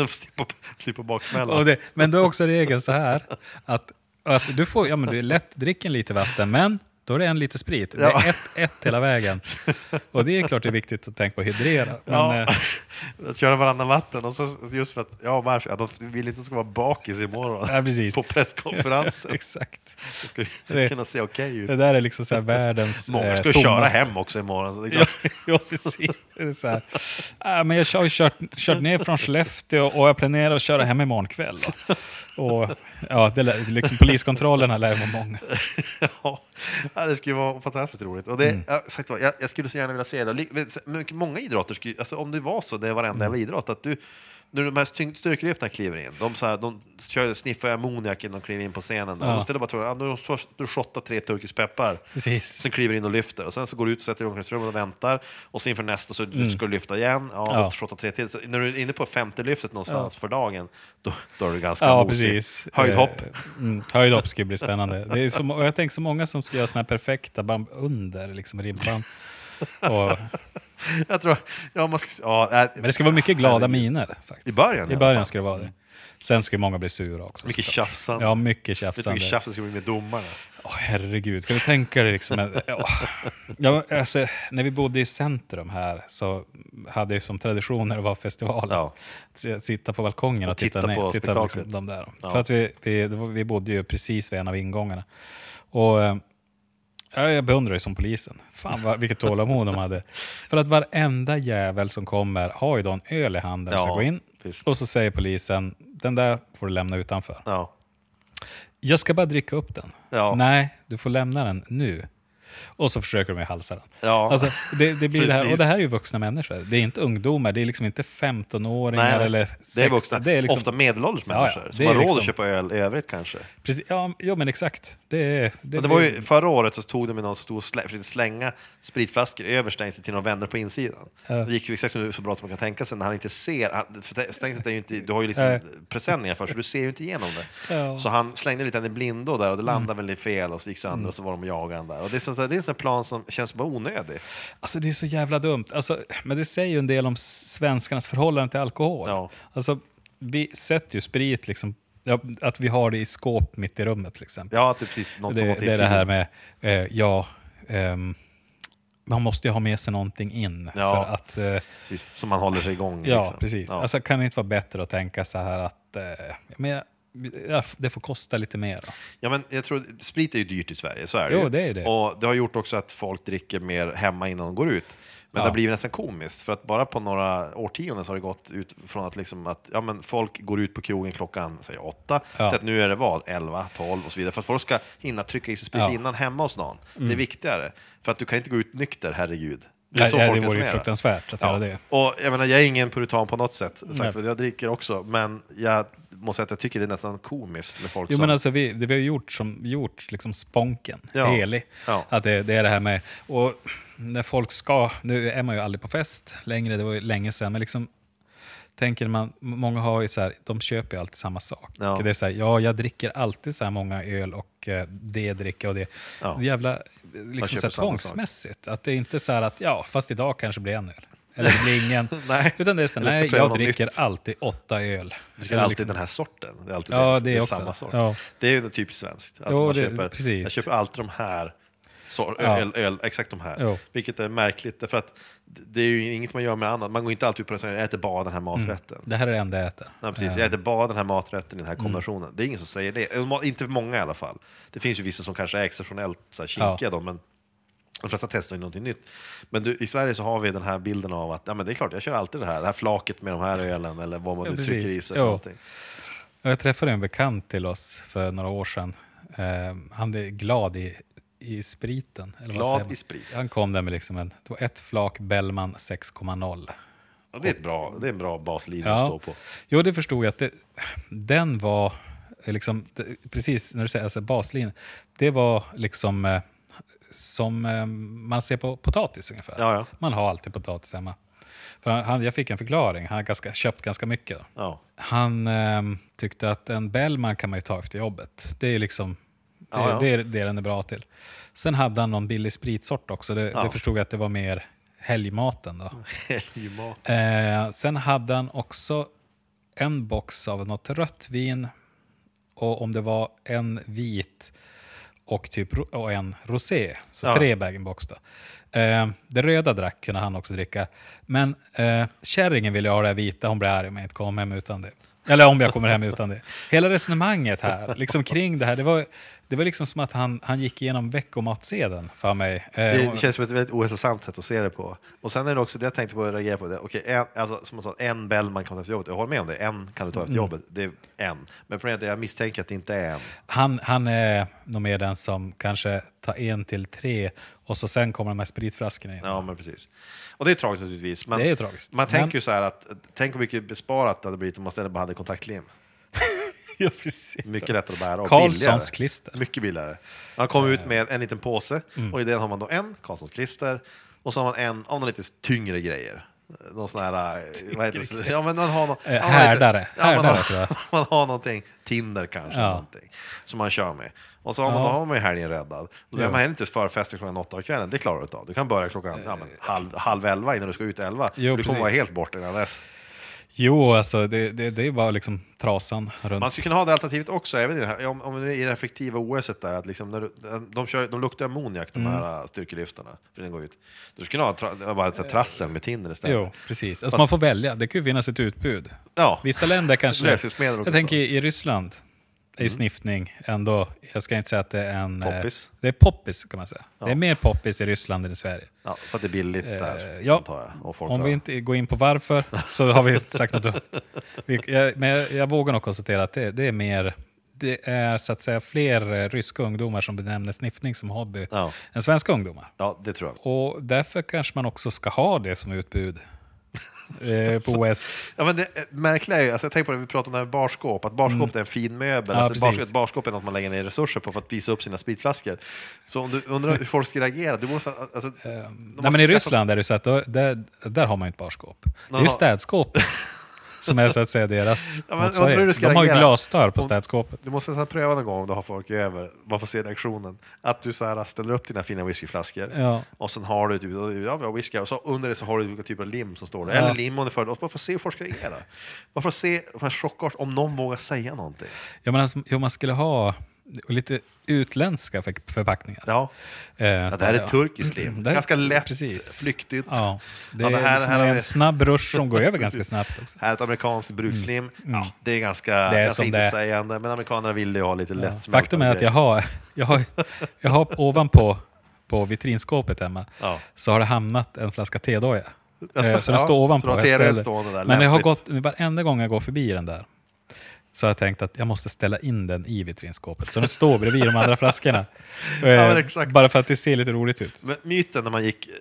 slippa, slippa baksmälla. Och det, men då är också regeln så här att, att du får, ja men du är lätt, drick en liter vatten, men då är det en liter sprit. Det Ja. är ett, ett hela vägen. Och det är klart det är viktigt att tänka på att hydrera. Men, ja, eh, att köra varannan vatten. Och så, just för att, ja varför? Ja, de vill inte att ska vara bakis imorgon. Ja, precis. På presskonferensen. exakt. Det ska Det- kunna se okej ut. Det där är liksom så världens... Många eh, ska ju köra hem också imorgon. Så det är Ja, ja, precis. Det är så här. Ah, men jag har ju kört, kört ner från Skellefteå och jag planerar att köra hem imorgon kväll. Då. Och, ja, det, liksom, poliskontrollerna lär vara många. Ja, det skulle vara fantastiskt roligt. Och det, Mm. ja, sagt jag, jag skulle så gärna vilja se det. Många idrotter, skulle, alltså, om det var så, det är varenda Mm. idrott, att du, när de här styrkelyftarna kliver in, de, så här, de kör, sniffar ammoniak innan de kliver in på scenen. Ja. Och bara två, ja, nu har du shottat tre turkisk peppar. Precis. Sen kliver in och lyfter. Och sen så går du ut och sätter dig i omklädningsrummet och väntar. Och sen inför nästa så ska du lyfta igen. Ja, Mm. Ja. och shotta tre till. Så när du är inne på femte lyftet någonstans för dagen, då, då är du ganska Ja, mosig. precis. Höjdhopp. Eh, Mm, höjdhopp ska bli spännande. Det är så, jag tänker så många som ska göra såna här perfekta band under liksom ribban. Och, Jag tror, ja, man ska, ja, äh, men det ska vara mycket glada miner. Faktiskt. I början i början ska det vara det. Sen ska många bli sura också. mycket såklart. tjafsande. Ja, mycket tjafsande. mycket tjafs det ska bli med domarna? Åh, herregud, kan du tänka dig liksom... en- Ja, alltså, när vi bodde i centrum här så hade jag som tradition när det var festival Ja. att sitta på balkongen och, Och titta, titta ner. på titta spektaklet. liksom, de där. Ja. För att vi, vi, vi bodde ju precis vid en av ingångarna. Och eh, ja, jag beundrar ju som polisen. Fan vad, vilket tålamod de hade. För att varenda jävel som kommer har ju då en öl i handen och ska Ja, gå in. visst. Och så säger polisen, den där får du lämna utanför. Ja. Jag ska bara dricka upp den. Ja. Nej, du får lämna den nu. Och så försöker de ju halsa den. Ja, Alltså, det, det blir det här, och det här är ju vuxna människor. Det är inte ungdomar, det är liksom inte 15-åringar eller 16. det är vuxna, Det är liksom, ofta medelålders Ja, ja, människor det som har råd liksom- att köpa öl i övrigt kanske. precis, ja, jo, men exakt. Det, Men det var ju, förra året så tog de med någon stor slä, försökte slänga spritflaskor över stängslet till några vänner på insidan. Ja. Det gick ju exakt så bra som man kan tänka sig när han inte ser, han- stängslet är ju inte, du har ju liksom presenningar för så du ser ju inte igenom det. Ja. Så han slängde lite i blindo där och det landade Mm. väl lite fel och så gick sönder och så var de där. Och det är, så, det är en plan som känns bara onödig. Alltså det är så jävla dumt. Alltså, men det säger ju en del om svenskarnas förhållande till alkohol. Ja. Alltså, vi sätter ju sprit, liksom, ja, att vi har det i skåp mitt i rummet till exempel. Ja, att det är precis något som det, till det är det här med, eh, ja, ehm, man måste ju ha med sig någonting in Ja. för att... Eh, Precis, som man håller sig igång. ja, liksom. precis. Ja. Alltså kan det inte vara bättre att tänka så här att eh, men, det får kosta lite mer. Ja, men jag tror, sprit är ju dyrt i Sverige, så är det Jo, ju. det är det. Och det har gjort också att folk dricker mer hemma innan de går ut. Men Ja. det har blivit nästan komiskt, för att bara på några årtionden så har det gått ut från att, liksom att ja, men folk går ut på krogen klockan säg, åtta, Ja. till att nu är det vad, 11, 12 och så vidare. För att folk ska hinna trycka i sig sprit Ja. Mm. innan hemma hos någon. Det är viktigare. För att du kan inte gå ut nykter, herregud. Det är så folk det vore ju fruktansvärt att göra det. Och jag menar, jag är ingen puritan på något sätt, sagt, jag dricker också, men jag måste säga att jag tycker det är nästan komiskt med folk Jo, som... men alltså, vi, det vi har gjort som gjort liksom sponken, Ja. helig. Ja. Att det, det är det här med, och när folk ska, nu är man ju aldrig på fest längre, det var ju länge sedan, men liksom tänker man, många har ju så här, de köper ju alltid samma sak. Ja. Det är så här, ja, jag dricker alltid så här många öl och eh, det dricker och det. Ja. Jävla liksom så här, sak. tvångsmässigt. Att det är inte så här att, ja, fast idag kanske blir en öl. Eller det blir ingen. Nej. Utan det är så nej, jag dricker nytt. alltid åtta öl. Du dricker alltid liksom- den här sorten. Det är alltid Ja, det, det är också. samma sort. Ja. Det är typiskt svenskt. Alltså Jo, det- köper, precis. Jag köper alltid de här, sor- Ja. öl, öl, exakt de här. Jo. Vilket är märkligt, därför att det är ju inget man gör med annat. Man går inte alltid ut på restaurang, jag äter bara den här maträtten. Det här är det enda jag äter. Nej, precis. Jag äter bara den här maträtten i den här kombinationen. Det är ingen som säger det. Inte många i alla fall. Det finns ju vissa som kanske är exceptionellt så här, kinkiga då, men de flesta testar ju någonting nytt. Men du, i Sverige så har vi den här bilden av att ja, men det är klart, jag kör alltid det här. Det här flaket med de här ölen eller vad man Ja, nu trycker i precis. sig. För någonting. Jag träffade en bekant till oss för några år sedan. Eh, han är glad i, i spriten. Eller Glad i sprit. Han kom där med liksom en, det var ett flak Bellman 6,0. Ja, det, är ett bra, det är en bra baslinje att Ja. stå på. Jo, det förstod jag att det, den var, eh, liksom, det, precis när du säger alltså baslinjen, det var liksom eh, som eh, man ser på potatis ungefär. Ja, ja. Man har alltid potatis hemma. För han- jag fick en förklaring, han har ganska, köpt ganska mycket. Ja. Han eh, tyckte att en Bellman kan man ju ta efter jobbet. Det är liksom det, Ja, det, är det den är bra till. Sen hade han någon billig spritsort också. Det, det förstod jag att det var mer helgmaten. Då. Helgmat. Eh, sen hade han också en box av något rött vin och om det var en vit och, typ, och en rosé. Så Ja. tre bag-in-box då. Eh, det röda drack kunde han också dricka. Men eh, kärringen ville ha det vita, hon blev arg om jag inte kom hem utan det. Eller om jag kommer hem utan det. Hela resonemanget här, liksom kring det här, det var, det var liksom som att han, han gick igenom veckomatsedeln för mig. Eh, Det och- känns som ett väldigt ohälsosamt sätt att se det på. Och sen är det också det jag tänkte på att reagera på. Det. Okej, en, alltså, som jag sa, en Bellman kan ta efter jobbet. Jag håller med om det. En kan du ta efter Mm. jobbet. Det är en. Men problemet är att jag misstänker att det inte är en. Han, han är nog mer den som kanske tar en till tre och så sen kommer de här spritflaskorna in. Ja, men precis. Och det är tragiskt naturligtvis. Men Det är tragiskt. Man Men- tänker ju så här att, tänk hur mycket besparat det hade blivit om man istället bara hade kontaktlim. ja, precis. Mycket lättare att bära och Karlssons billigare. klister. Mycket billigare. Man kommer ut med en liten påse Mm. och i den har man då en Karlssons klister och så har man en av några lite tyngre grejer. Någon sån här, vad heter det? Ja, men man har någon, Eh, man härdare. heter- ja, man, har, man har någonting, Tinder kanske, Ja. någonting, som man kör med. Och så har man, Ja. då har man ju helgen räddad. Då är man heller inte förfester klockan åtta på kvällen, det klarar du inte av. Du kan börja klockan ja, men, halv, halv elva innan du ska ut elva. Jo, du kommer vara helt borta innan dess. Jo, alltså det, det, det är bara liksom trasan runt. Man skulle kunna ha det alternativet också, även i det här, om, om det är i det effektiva OS där, att liksom när du, de, kör, de luktar ammoniak, Mm. de här äh, styrkelyftarna, för den går ut. Du skulle kunna ha tra, bara ett trassel med Tinder istället. Jo, precis. Alltså Fast- man får välja. Det kan ju finnas ett utbud. Ja, Vissa länder kanske... Jag tänker i Ryssland är ju sniffning ändå, jag ska inte säga att det är en... eh, Poppis. Det är poppis kan man säga. Ja. Det är mer poppis i Ryssland än i Sverige. ja, för att det är billigt Eh, där, ja. Och folk Om har- vi inte går in på varför så har vi sagt något dumt. Vi- jag- Men jag, jag vågar nog konstatera att det, det är mer det är så att säga fler eh, ryska ungdomar som benämner sniffning som hobby Ja. än svenska ungdomar. Ja, det tror jag. Och därför kanske man också ska ha det som utbud eh, på OS. Ja, men det eh, märkliga är ju, alltså jag tänker på det, vi pratade om det här med barskåp, att barskåp är en fin möbel, Mm. Ja, att ett, bars, precis. ett barskåp är något man lägger ner resurser på för att visa upp sina spritflaskor. Så om du undrar hur folk ska reagera, du måste... Alltså, de Nej, men i Ryssland är det så att då, där, där har man ju ett barskåp. Det är ju Jaha. som är så att säga deras Ja, men motsvarighet. du De har ju glasdörr på Om- städskåpet. Du måste så här pröva någon gång om du har folk över, för att se reaktionen. Att du så här ställer upp dina fina whiskyflaskor Ja. och sen har du typ, ja, vi har whisky och så under det så har du olika typer av lim som står där. Ja. Eller lim om det för och bara för att se hur folk reagerar. För att se de här chockart, om någon vågar säga någonting. Ja, men alltså, jo, man skulle ha lite utländska för, förpackningar. Ja, Eh, ja det här är turkiskt lim. Är- Ganska lätt, precis. flyktigt. Ja, det Ja, är det här- liksom här har en snabb rush som går över ganska snabbt också. Här är ett amerikanskt brukslim. Ja, det är ganska, Mm. Det är ganska som det är. intetsägande, men amerikanerna vill ju ha lite lätt Faktum är att jag har, jag har, jag har ovanpå på vitrinskåpet hemma, Ja. så har det hamnat en flaska tedoja. Alltså, så den ja, står så ovanpå. du har stående där, Men jag har gått, varenda gång jag går förbi den där, så har jag tänkt att jag måste ställa in den i vitrinskåpet. Så den står bredvid de andra flaskorna. men Eh. Bara för att det ser lite roligt ut. Men myten när man gick, eh,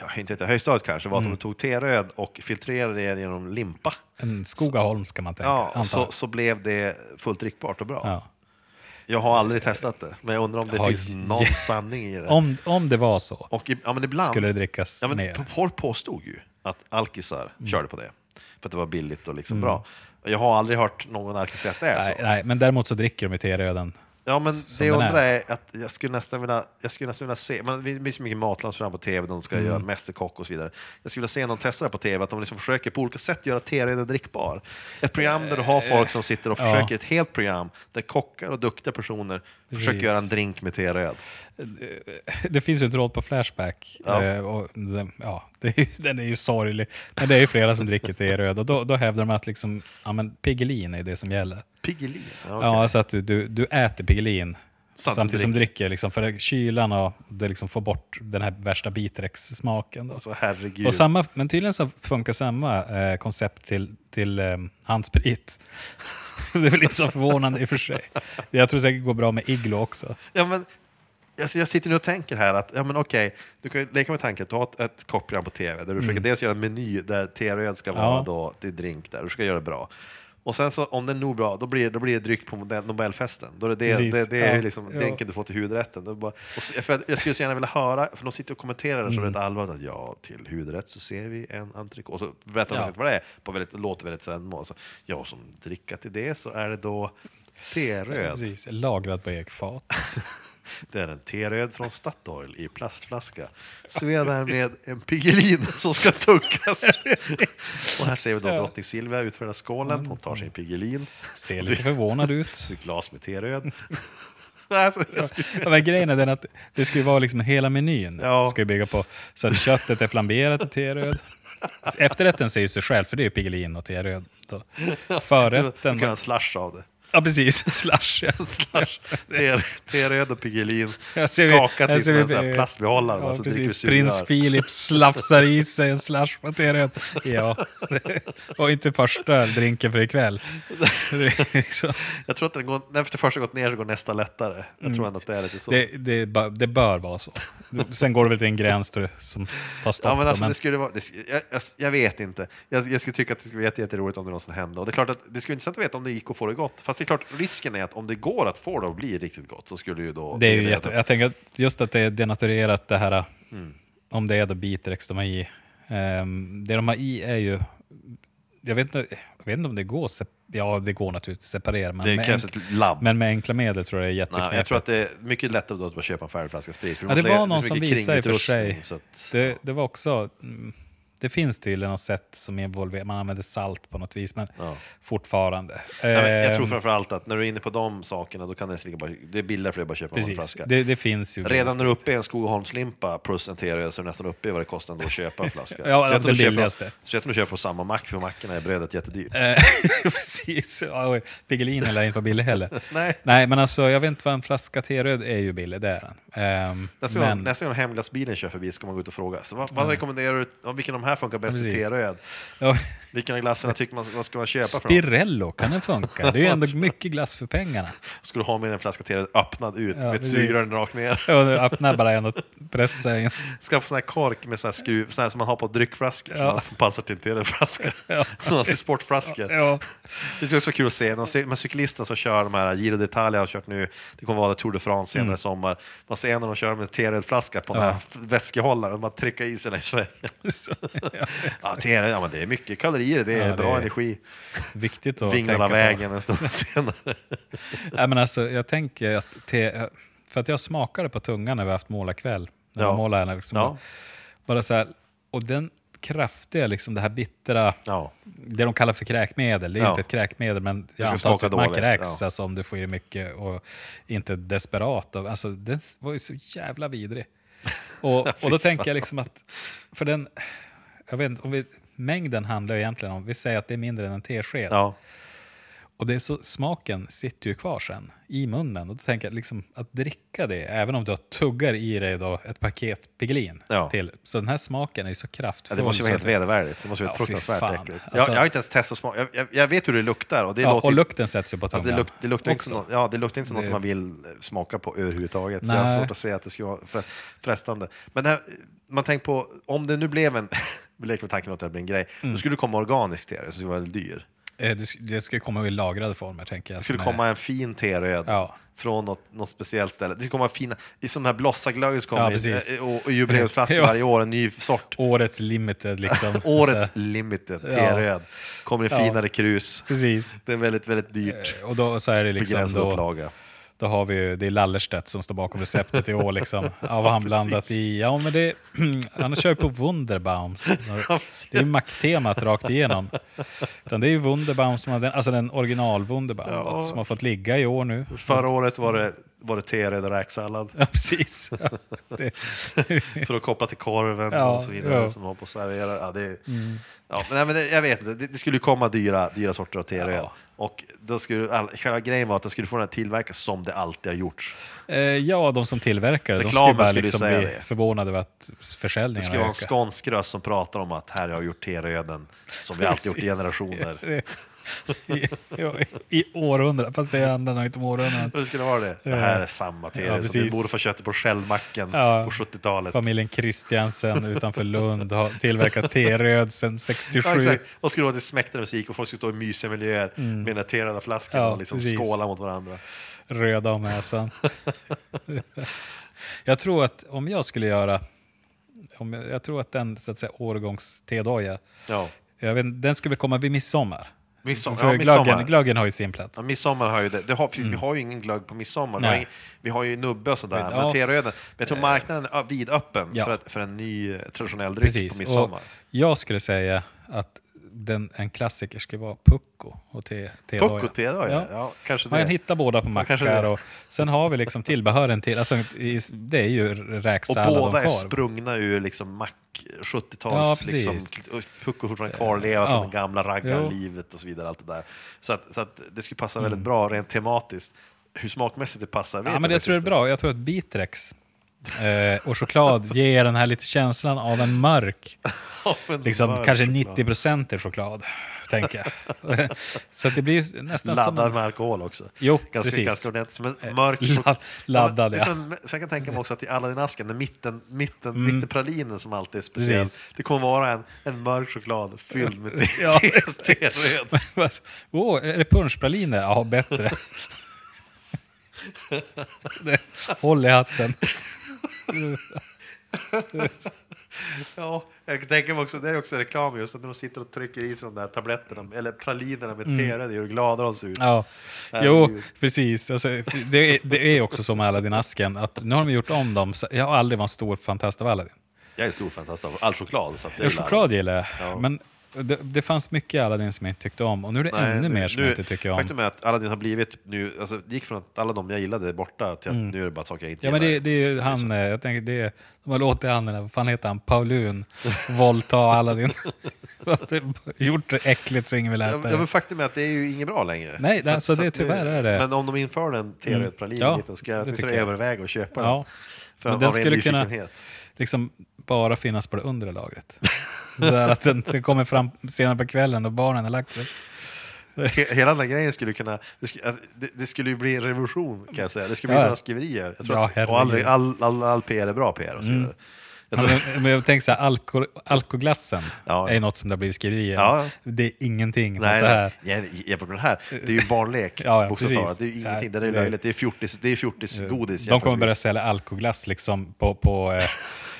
ja, inte vet jag, högstadiet kanske, var att Mm. de tog teröd och filtrerade det genom limpa. En Skogaholm ska man tänka, Ja, så, så blev det fullt drickbart och bra. Ja. Jag har aldrig testat det, men jag undrar om det Ja, finns någon ja. sanning i det. Om, om det var så, Och ja, men ibland, skulle det drickas ja, men mer. Mm. Folk påstod ju att alkisar körde på det, för att det var billigt och liksom bra. Jag har aldrig hört någon alkis säga att det är Nej, så. nej, men däremot så dricker de ju teeröden. Ja, men det jag undrar är. är att jag skulle nästan vilja, jag skulle nästan vilja se, man, det finns så mycket matlandsprogram på tv, de ska Mm. göra Mästerkock och så vidare. Jag skulle vilja se någon testa det på tv, att de liksom försöker på olika sätt göra teröden drickbar. Ett program där du har folk som sitter och Eh, Ja. försöker, ett helt program, där kockar och duktiga personer Precis. göra en drink med teröd. Det finns ju ett råd på Flashback. Ja. eh, Och den, ja, är ju, den är ju sorglig. Men det är ju flera som dricker teeröd. Och då, då hävdar de att liksom, ja, men Piggelin är det som gäller. Piggelin? Ja, okej. Ja, alltså att du, du, du äter Piggelin som samtidigt som du dricker. Liksom, för kylan och det liksom får bort den här värsta bitrex-smaken. Alltså herregud. Och samma, men tydligen så funkar samma eh, koncept till, till eh, handsprit. det är väl inte så förvånande i och för sig. Jag tror säkert det går bra med Iglo också. Ja, men, alltså, jag sitter nu och tänker här att, ja men okej, du kan leka med tanken att du har ett, ett kockprogram på tv där du försöker dels göra en meny där teröd ska vara Mm. Ja. då, till drink där, du ska göra det bra. Och sen så om den är nog bra, då blir, då blir det dryck på Nobel- Nobelfesten. Då är det, det, Precis. det, det är Ja. liksom Ja. drinken du får till huvudrätten. Bara, och för jag skulle så gärna vilja höra, för de sitter och kommenterar det så Mm. allvarligt att ja, till huvudrätt så ser vi en entrecote. Och så berättar de Ja. vad det är, på väldigt, låter väldigt sällan. Så, ja, som dricka till det så är det då. Precis, lagrad på ekfat. Det är en teröd från Statoil i plastflaska. Serverad med en Piggelin som ska tuggas. Och här ser vi då drottning Silvia utföra skålen. Hon tar sin Piggelin. Ser lite förvånad ut. Ett glas med teröd. Alltså, skulle- Ja, Men grejen är den att det ska ju vara liksom hela menyn. Ja. Ska bygga på så att köttet är flamberat i teröd. Efterrätten säger sig själv, för det är ju Piggelin och teröd. då. Du Förrätten... kan en slash av det. Ja, precis. Slash. Ja. Slash. Ter, teröd och Piggelin. Skakat i en plastbehållare. Ja, så precis. Prins Philip slafsar i sig en slash på teröd. Ja. Och inte första drinken för ikväll. Liksom, Jag tror att den går, efter första gått ner så går nästa lättare. Jag tror ändå att det är lite så. det, det, det bör vara så. Sen går det väl till en gräns jag, som tar stopp. Ja, men alltså, men- det skulle vara, det, jag, jag, jag vet inte. Jag, jag skulle tycka att det skulle vara jätte- jätteroligt om det någonsin hände. Och det är klart att det skulle vara intressant att veta om det gick att få det gott. Fast det är klart, risken är att om det går att få det att bli riktigt gott så skulle ju då... Det är ju jätte, jag tänker just att det är denaturerat det här, Mm. om det är då Bitrex de har i. Ehm, det de har i är ju, jag vet inte, jag vet inte om det går, ja det går naturligtvis att separera, men, med, krävs enk, ett labb. men med enkla medel tror jag det är jätteknepigt. Jag tror att det är mycket lättare då att bara köpa en färdig flaska sprit. för Ja, det var någon som visade i och för sig. att- det, det var också, mm, det finns tydligen något sätt som involverar, man använder salt på något vis, men Ja. fortfarande. Nej, men jag tror Ehm, framförallt att när du är inne på de sakerna, då kan det, lika bara, det är billigare för dig att bara köpa en Precis, flaska. det, det finns ju. Redan när du är uppe i en Skogaholmslimpa plus en teröd så är du nästan uppe i vad det kostar ändå att köpa en flaska. Ja, det billigaste. Speciellt om du köper på samma mack, för mackorna är brödet jättedyrt. Eh, Precis. Piggelin lär inte vara billig heller. Nej. Nej, men alltså jag vet inte vad en flaska teröd är ju billig, det är den. Ehm, Nästa, gång, men, nästa gång hemglassbilen kör förbi ska man gå ut och fråga. Så vad, vad rekommenderar du? Vilken av de här funkar bäst i Precis. T-röd. Ja, Vilken av glassarna tycker man vad ska man köpa? Spirello, kan den funka? Det är ändå mycket glass för pengarna. Ska du ha med en flaska T-röd öppnad ut Ja, med ett precis. sugrör rakt ner? Ja, nu öppnar bara en och pressar in. Skaffa sån här kork med sån här skruv, sån här som man har på dryckflaskor som Ja. man passar till en T-röd-flaska. Ja. Såna till sportflaskor. Ja, Det ska också kul att se, de cy- de cyklisterna som kör de här, Giro d'Italia har kört nu, det kommer vara Tour de France senare i sommar. Man ser en av dem köra med en T-röd-flaska på den Mm. Ja. här f- vätskehållaren och man trycker i sig längs vägen. ja, Ja, men det är mycket kalorier, det är Ja, det bra är energi. viktigt att Vingla tänka på. vägen en stund senare. Nej, men alltså, jag tänker att te, för att jag smakade på tungan när vi haft målarkväll. När Ja. målade. Liksom, Ja. bara så här, och den kraftiga, liksom det här bittra, Ja. det de kallar för kräkmedel. Det är Ja. inte ett kräkmedel, men jag antar att man dåligt, kräks ja. alltså, om du får i dig mycket och inte desperat. Alltså, den var ju så jävla vidrig. Och, och då tänker jag liksom att, för den, jag vet inte, om vi, mängden handlar egentligen om, vi säger att det är mindre än en tesked. Ja. Och det är så, smaken sitter ju kvar sen i munnen. Och då tänker jag liksom att dricka det, även om du har tuggar i dig då ett paket Pigelin Ja. till. Så den här smaken är ju så Ja, kraftfull. det måste vara helt vedervärdigt. Det måste vara Ja, fruktansvärt äckligt. Jag, Alltså- jag har inte ens testat smak. Jag, jag, jag vet hur det luktar och det Ja, låter och lukten sätts ju på tungan. Alltså det, luk, det, luktar inte också. nå- ja, det luktar inte som något Det- man vill eh, smaka på överhuvudtaget. Så jag har Nej. svårt att se att det skulle vara fre- frestande. Men här, man tänker på, om det nu blev en, vi leker med tanken att det blir en grej, Mm. då skulle det komma organiskt till det, så skulle det vara väldigt dyr. Eh, Det, sk- det ska komma i lagrade former, tänker jag. Det skulle är- komma en fin teröd Ja. från något, något speciellt ställe. Det skulle komma fina, i sån här blossaglögg kommer Ja, eh, och, och jubileumsflaskor varje år, en ny sort. Årets limited, liksom. Årets Så, limited teröd. Kommer i finare krus. precis. Det är väldigt, väldigt dyrt. Eh, Och då så är det liksom... Begränsad upplaga. Då har vi ju, det är Lallerstedt som står bakom receptet i år. Liksom. Ja, vad har han blandat i? Ja, men det, han kör på Wunderbaum. Det är ju Mac-temat rakt igenom. Utan det är ju Wunderbaum, som har den, alltså den original Wunderbaum, Ja. då, som har fått ligga i år nu. Förra året var det, var det teröd och räksallad. Ja, precis. Ja, det, För att koppla till korven Ja, och så vidare ja. Mm. som har på servera. Ja, det, är- ja, men, nej, men det, jag vet inte, det, det skulle ju komma dyra, dyra sorter av teröd. Ja. Och då skulle, all, själva grejen var att den skulle få den att tillverkas som det alltid har gjorts. eh, ja, de som tillverkar det, de skulle bara skulle liksom bli det. förvånade över att Det försäljningen skulle har vara en skånsk röst som pratar om att här har jag gjort teröden som vi alltid gjort i generationer. I, ja, I århundraden, fast det handlar nog inte om århundraden. Det skulle vara det. Det här är samma teröd Ja, som precis. vi borde få köttet på Shellmacken Ja. på 70-talet. Familjen Christiansen utanför Lund har tillverkat T-röd sedan Ja, 67. exakt. Och skulle vara till smäktande musik och folk skulle stå i mysiga miljöer med den här teröda flaskan Mm. Ja, och liksom precis. skåla mot varandra. Röda om näsan. jag tror att om jag skulle göra, om jag, tror att den så att säga årgångs tedoja, Ja. den skulle väl komma vid midsommar. Midsommar, För ja, midsommar. glöggen, glöggen har ju sin plats. Ja, midsommar har ju det. det har, precis, Vi har ju ingen glögg på midsommar. Vi har, Mm. Vi har ju nubbe och sådär. Ja. Men teröden, men jag tror marknaden är vidöppen Ja. för, att, för en ny eh, traditionell dryck Precis. på Och midsommar. jag skulle säga att den, en klassiker skulle vara Pucko och te, tedoja. Pucko tedoja, ja. Ja. kanske Man kan det. hitta båda på mackar. det. Och sen har vi liksom tillbehören till, alltså, det är ju räksallad och, båda är sprungna ur liksom mack, Ja, 70-tals, precis. liksom, Pucko fortfarande kvarleva från Ja. det gamla raggarlivet och så vidare. Allt det där. Så, att, så att det skulle passa väldigt bra rent tematiskt. Hur smakmässigt det passar vet Mm. Ja, men jag faktiskt tror det är bra. Jag tror att Bitrex eh, och choklad ger den här lite känslan av en mörk, Ja, men liksom mörk kanske choklad. 90% choklad, tänker jag. Så det blir nästan som Laddad en... med alkohol också. Jo, ganska, precis. ganska ordentligt. Som en mörk La- laddad, ja. en, Så jag kan tänka mig också att i Aladdin-asken, den mitten, mitten, mittenpralinen som alltid är speciell, Mm. Precis. det kommer vara en, en mörk choklad fylld med teröd. Åh, är det punschpraliner? Ja, bättre. Håll i hatten. Ja, jag tänka mig också, det är också reklam just att när de sitter och trycker i sig de där tabletterna, eller pralinerna med teröd i, hur glada de ser ut. Mm. Ja, jo, precis. Alltså, det, är, det är också som med Aladdin-asken, att nu har de gjort om dem. Jag har aldrig varit en stor fantast av Aladdin. Jag är stor fantast av all choklad. Så att det Ja, choklad gillar jag, Ja. men det, det fanns mycket i Aladdin som jag inte tyckte om. Och nu är det Nej, ännu nu- mer som nu- jag inte tycker om. Faktum är att Aladdin har blivit nu, alltså det gick från att alla de jag gillade är borta till att nu är det bara saker jag inte Mm. Ja, men gillar. det, det är ju han, eh, jag tänker, det är, de har låtit han, vad fan heter han, Paulun, våldta Aladdin. Gjort det äckligt så ingen vill Ja, äta ja, men det. faktum är att det är ju inget bra längre. Nej, det- alltså det- att tyvärr är det. Men om de inför en terödpralin Ja, lite, ska jag det överväga att köpa Ja. den. För Men den skulle kunna- liksom bara finnas på det undre lagret. Så där att den, den kommer fram senare på kvällen då barnen har lagt sig. He- Hela den här grejen skulle kunna... Det skulle, alltså, det, det skulle ju bli en revolution kan jag säga. Det skulle bli Ja. sådana skriverier. Jag tror Ja, att, och all, all, all, all PR är bra PR och så vidare. Jag Ja, tror, men, jag tänker så här, alko, alkoglassen Ja. är något som det har blivit skriverier Ja. Det är ingenting mot nej, det här. nej, jämfört med det här. Det är ju barnlek, Ja, ja, precis. Det är ju ingenting. Det är löjligt. Det är fjortis, det är fjortisgodis. De kommer börja sälja alkoglass liksom på, på eh,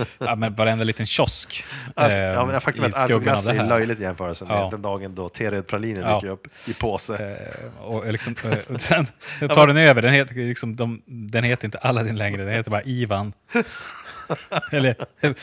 ja, men varenda liten kiosk. Eh, Ja, men faktum är att alkoglass är löjligt i jämförelse med Ja. den dagen då Tered-pralinen Ja. dyker upp i påse. Eh, och liksom, eh, och sen tar den över, den heter, liksom, de, den heter inte Aladdin längre, den heter bara Ivan. Eller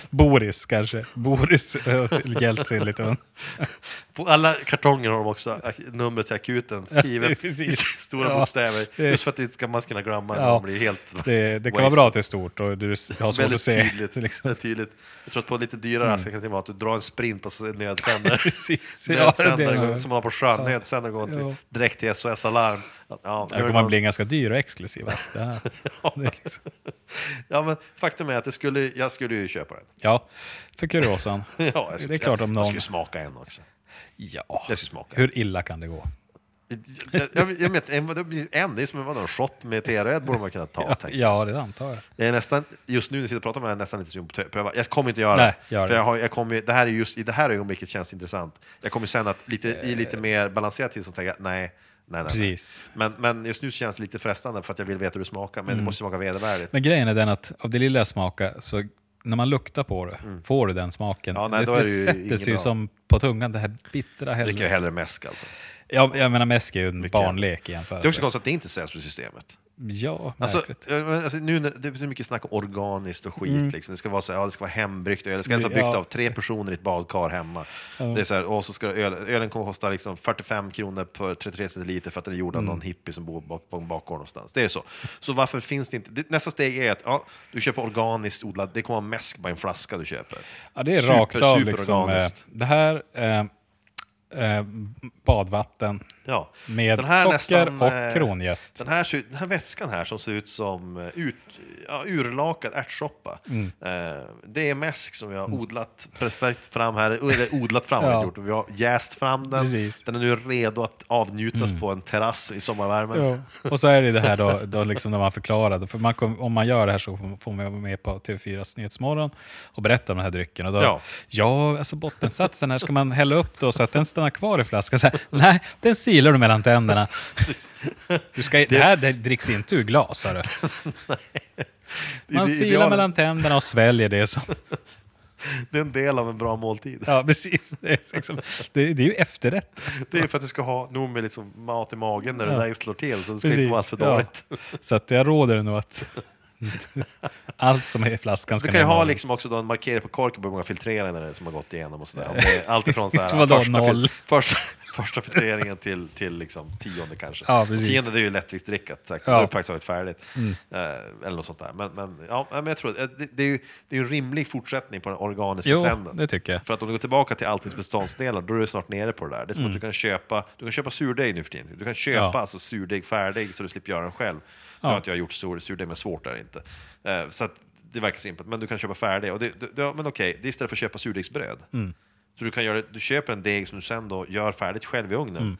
Boris kanske. Boris eh, Jeltsin lite. På alla kartonger har de också numret till akuten skrivet i stora Ja. bokstäver. Det- Just för att det inte ska man ska kunna glömma när Ja. de blir helt Det, det kan vara bra att det är stort och du har svårt att se. tydligt. Liksom. tydligt. Jag tror att på lite dyrare askar kan det vara att du drar en sprint på nödsändare. Precis. Ja, Nödsändare det, går- som man har på sjön. Nödsändare går till, Ja. direkt till SOS Alarm. Ja, det kommer bli en ganska dyr och exklusiv ask. är liksom, ja, men faktum är att det skulle, jag skulle ju köpa den. ja, för kuriosan. Ja, skulle, Det är klart om någon- jag skulle smaka en också. Ja, skulle smaka. hur illa kan det gå? Jag, jag, jag vet, en, det en, det är som en, shot med T-red borde man kunna ta. Ja, ja, det antar jag. Jag är nästan, just nu när jag sitter och pratar med jag nästan lite sugen på att pröva. Jag kommer inte göra Nej, det. gör För det jag har, jag kommer, det här är just i det här ögonblicket känns intressant. Jag kommer sen att lite, i lite mer balanserat tillstånd tänka nej, nej, nej. nej. Precis. Men, men just nu känns det lite frestande för att jag vill veta hur det smakar. Men det måste smaka vedervärdigt. Men grejen är den att av det lilla jag smakar, så när man luktar på det, får du den smaken. Mm. Ja, nej, det det ju sätter sig ju som på tungan, det här bittra Jag dricker helvetet. hellre mäsk alltså. Ja, jag menar mäsk är ju en Mycket. barnlek i Det är också jämförelse. konstigt att det inte säljs på systemet. Ja, Alltså, alltså, nu när det är så mycket snack om organiskt och skit. Liksom. Det ska vara så, ja, det ska vara hembryggt öl. Det ska helst vara byggt Ja. av tre personer i ett badkar hemma. Det är så här, och så ska öl, ölen kommer kosta liksom 45 kronor för 33 centiliter för att den är gjord av Mm. någon hippie som bor bak, på en bakgård någonstans. Det är så. Så varför finns det inte? Det, nästa steg är att ja, du köper organiskt odlat. Det kommer vara mäsk på en flaska du köper. Ja, det är Super, rakt av liksom. Eh, det här, eh, eh, badvatten Ja. med Den här socker nästan, och eh, kronjäst. Den här, den här vätskan här som ser ut som eh, ut, ja, urlakad ärtsoppa. Mm. Eh, det är mäsk som vi har odlat perfekt fram här. Eller odlat fram Ja. gjort. Vi har jäst fram den. Precis. Den är nu redo att avnjutas på en terrass i sommarvärmen. Ja. Och så är det det här då, då liksom när man förklarar. För man kom, om man gör det här så får man vara med på TV4s Nyhetsmorgon och berätta om den här drycken. Och då, Ja. ja. alltså bottensatsen här ska man hälla upp då så att den stannar kvar i flaskan. Så här, nej, den silar du mellan tänderna. Du ska, det här det dricks inte ur glas, hörru. Man det- silar mellan tänderna och sväljer det som... Det är en del av en bra måltid. Ja, precis. Det är, liksom, det, det är ju efterrätt. Det är för att du ska ha nog med liksom mat i magen när det Ja. där slår till. Så det ska inte vara allt för ja. dåligt. Så att jag råder nog att allt som är i flaskan ska Du kan ju ha liksom också då en markering på korken på hur många filtreringar det som har gått igenom och sådär. Det Allt ifrån så här, första, fil- noll? första, första filtreringen till, till liksom tionde kanske. Ja, precis. tionde det är ju lättviktsdrickat. Ja. då är det praktiskt taget färdigt. Mm. Eh, eller något sånt där. Men, men, ja, men jag tror att det, det, är ju, det är en rimlig fortsättning på den organiska Jo, trenden. det tycker jag. För att om du går tillbaka till alltings beståndsdelar, då är du snart nere på det där. Det är som Mm. att du kan köpa, du kan köpa surdeg nu för tiden. Du kan köpa Ja. alltså surdeg färdig så du slipper göra den själv. Nu har inte jag gjort sur, surdeg, men svårt är det inte. Eh, så att det verkar simpelt, men du kan köpa färdig. Och det, det, det, men okej, det är istället för att köpa surdegsbröd. Mm. Så du, kan göra, du köper en deg som du sen då gör färdigt själv i ugnen. Mm.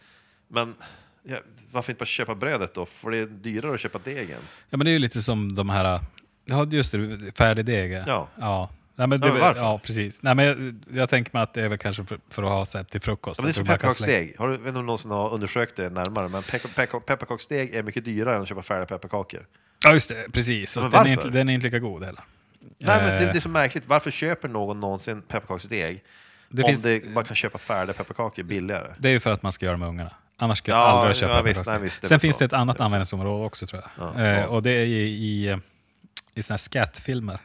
Men ja, varför inte bara köpa brödet då? För det är dyrare att köpa degen. Ja, men det är ju lite som de här... Ja, just det. Färdig deg. Ja. ja. Nej, men det, Ja, men varför? Ja, precis. Nej, men jag, jag tänker mig att det är väl kanske för, för att ha så till frukost. Ja, men det är som pepparkaksdeg. Har du, vet inte om någonsin har undersökt det närmare, men peppa- peppa- pepparkaksdeg är mycket dyrare än att köpa färdiga pepparkakor. Ja, just det. Precis. Alltså, den, är inte, den är inte lika god heller. Nej, men det, Eh, det är så märkligt. Varför köper någon någonsin pepparkaksdeg Det om finns- det, man kan köpa färdiga pepparkakor billigare? Det är ju för att man ska göra med ungarna. Annars ska jag Ja, aldrig köpa ja, visst, nej, visst, Sen finns så. det ett annat Det användningsområde också tror jag. Ja, eh. Och det är i, i, i såna här skattfilmer.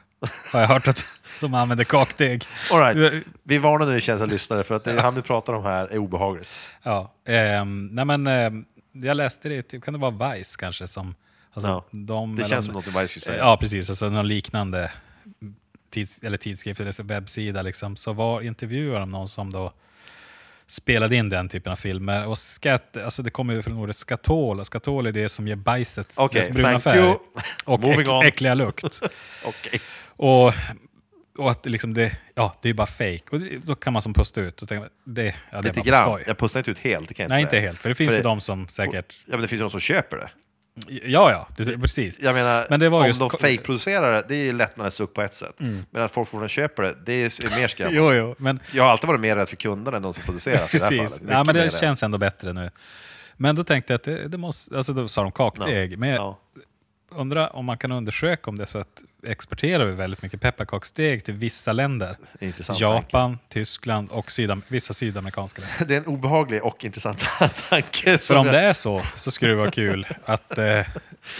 Har jag hört att de använder kakdeg. All right. Vi varnar nu känsliga lyssnare för att det han du pratar om här är obehagligt. Ja, ehm, nej men ehm, jag läste det, typ, kan det vara Vice kanske som... Alltså, Ja, de, Det känns de- som något Vice skulle säga. Ja, precis. Alltså någon liknande tids, eller tidskrift eller webbsida. Liksom, så var intervjuar de någon som då spelade in den typen av filmer. Och skat, alltså det kommer ju från ordet skatol. Och skatol är det som ger bajset Okej, dess bruna färg. you. Och äck, on. äckliga lukt. Okej. Och och att liksom det, ja, det är bara fake. Och det, då kan man som pusta ut och tänka, det, ja, det Lite grann. Jag pustar inte ut helt, det kan jag Nej, inte inte säga. helt. För det finns För ju det- de som säkert... Ja, men det finns ju de som köper det. Ja, ja, det, precis. Jag menar, Men det var om just- de fake-producerar det, det är ju lättnadens suck på ett sätt. Men att folk fortfarande köper det, det är mer skrämmande. Jo, jo, men Jag har alltid varit mer rädd för kunderna än de som producerar. precis. Ja, men det känns ändå bättre nu. Men då tänkte jag att det, det måste... Alltså då sa de kakdeg. Men jag Ja. Undrar om man kan undersöka om det är så att exporterar vi väldigt mycket pepparkaksdeg till vissa länder. Intressant Japan, Tyskland och sydam vissa sydamerikanska länder. Det är en obehaglig och intressant tanke. För om jag- det är så, så skulle det vara kul att eh,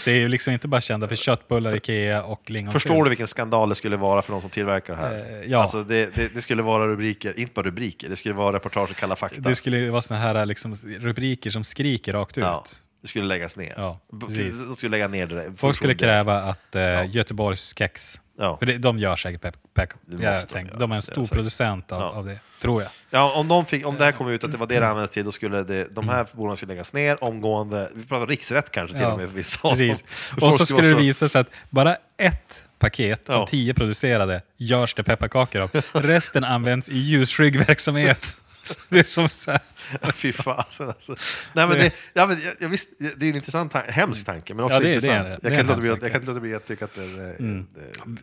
det är ju liksom inte bara kända för köttbullar, Ikea och lingonsylt. Förstår du vilken skandal det skulle vara för de som tillverkar det här? Eh, ja. Alltså det, det, det skulle vara rubriker, inte bara rubriker, det skulle vara reportage och Kalla fakta. Det skulle vara såna här liksom, rubriker som skriker rakt ut. ja, det skulle läggas ner. Ja, precis. De skulle lägga ner det. Folk skulle kräva att eh, Göteborgs kex, Ja. för det, de gör säkert Det jag de de är en stor producent av, Ja. av det, tror jag. Ja, om, de fick, om det här kom ut att det var det det användes till, då skulle det, de här bolagen skulle läggas ner omgående. Vi pratar riksrätt kanske till Ja, och med för vissa av Precis. dem. Och så skulle det visa sig att bara ett paket Ja. av tio producerade görs det pepparkakor av. Resten används i ljusskygg-verksamhet. Det är som så här, Fy fasen alltså. Nej, men det, ja, men, jag, jag visst, det är en intressant, tan- hemsk tanke, men också Ja, det är- det intressant. är det. jag, Det är kan inte bli, jag kan inte låta bli att tycka att det, det,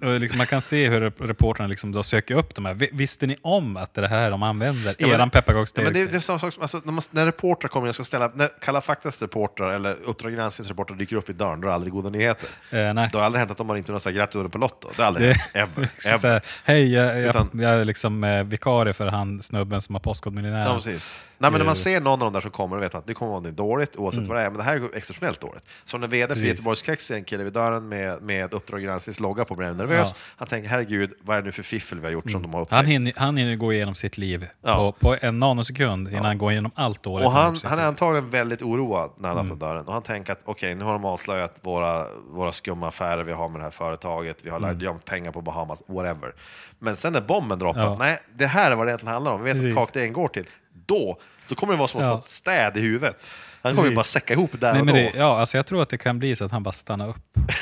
det och liksom man kan se hur rep- reportrarna liksom då söker upp de här. Vi- Visste ni om att det här de använder? Ja, Eran pepparkaksdeg? Ja, men det, det är samma sak som, alltså, när, man, när reportrar kommer och ska ställa, när Kalla faktas reportrar eller Uppdrag granskningsreportrar dyker upp i dörren, då är det aldrig goda nyheter. Eh, nej. Det har aldrig hänt att de har och sagt grattis på Lotto. Det har aldrig Det- hänt, ever. Ever. Hej, jag, jag, Utan- jag är liksom eh, vikarie för han snubben som har Postkodmiljonären. Ja, precis. Nej, men när man ser någon av de där som kommer och vet att det kommer vara dåligt oavsett vad det är, men det här är exceptionellt dåligt. Så när vd för Mm. Precis. Göteborgskex ser en kille vid dörren med, med Uppdrag gransknings logga på, blir han nervös. Ja. Han tänker, herregud, vad är det nu för fiffel vi har gjort som de har upptäckt? Han hinner, han hinner gå igenom sitt liv Ja. på, på en nanosekund innan han går igenom allt dåligt. Och han, han är antagligen väldigt oroad när han Mm. öppnar dörren. Och han tänker att okej, nu har de avslöjat våra, våra skumma affärer vi har med det här företaget, vi har Mm. lagt gömt pengar på Bahamas, whatever. Men sen när bomben droppar, Ja. nej, det här är vad det egentligen handlar om, vi vet Precis. att kakdegen går till. Då, då kommer det vara som att Ja. få ett städ i huvudet. Han kommer ju bara säcka ihop där Nej, och då. det, ja, alltså jag tror att det kan bli så att han bara stannar upp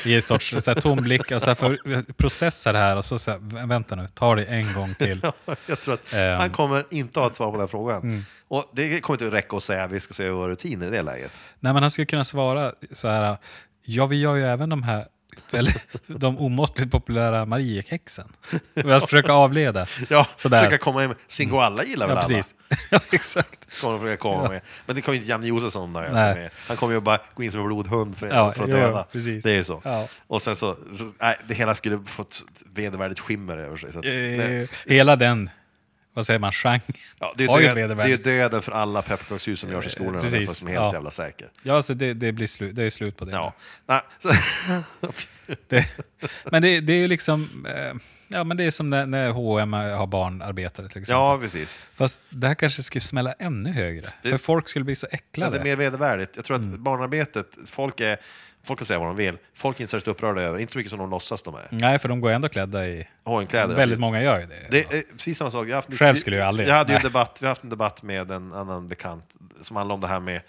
i en sorts så här, tom blick och så här, för, processar det här och så, så här, "Vä- vänta nu, ta det en gång till. Jag tror att Ehm. han kommer inte ha ett svar på den frågan. Mm. Och det kommer inte att räcka att säga att vi ska se över rutiner i det läget. Nej, men han skulle kunna svara så här, ja vi gör ju även de här eller, de omåttligt populära Mariekexen. Och jag försöker avleda. Ja, Sådär. Mm. försöka komma in Singoalla gillar väl Ja, alla? precis. ja, exakt. kommer de försöka komma med. Men det kommer ju inte Janne Josefsson nöja sig med. Han kommer ju bara gå in som en blodhund för, Ja, för att döda. precis. Det är ju så. Ja. Och sen så, så nej, det hela skulle fått vedervärdigt skimmer över sig. Så att, Eh, hela den, vad säger man, genren ja, det, är har ju ett död, det vedervärde. är döden för alla pepparkakshus som görs i skolorna. precis. Precis. Som är helt Ja. jävla säker. Ja, alltså det, det, blir slut, det är slut på det. Ja. Nej, så, Det, men det, det är ju liksom, eh, ja men det är som när, när H&M har barnarbetare till exempel. ja, precis. Fast det här kanske skulle smälla ännu högre. Det- för folk skulle bli så Ja, äcklade. det är mer vedervärdigt. Jag tror att Mm. barnarbetet, folk är Folk kan säga vad de vill. Folk är inte särskilt upprörda över inte så mycket som de låtsas de är. Nej, för de går ändå klädda i... H&M-kläder. Väldigt många gör ju det. Det är precis samma sak. Jag, haft, Själv skulle jag aldrig- Jag hade ju en debatt, vi har haft en debatt med en annan bekant som handlar om det här med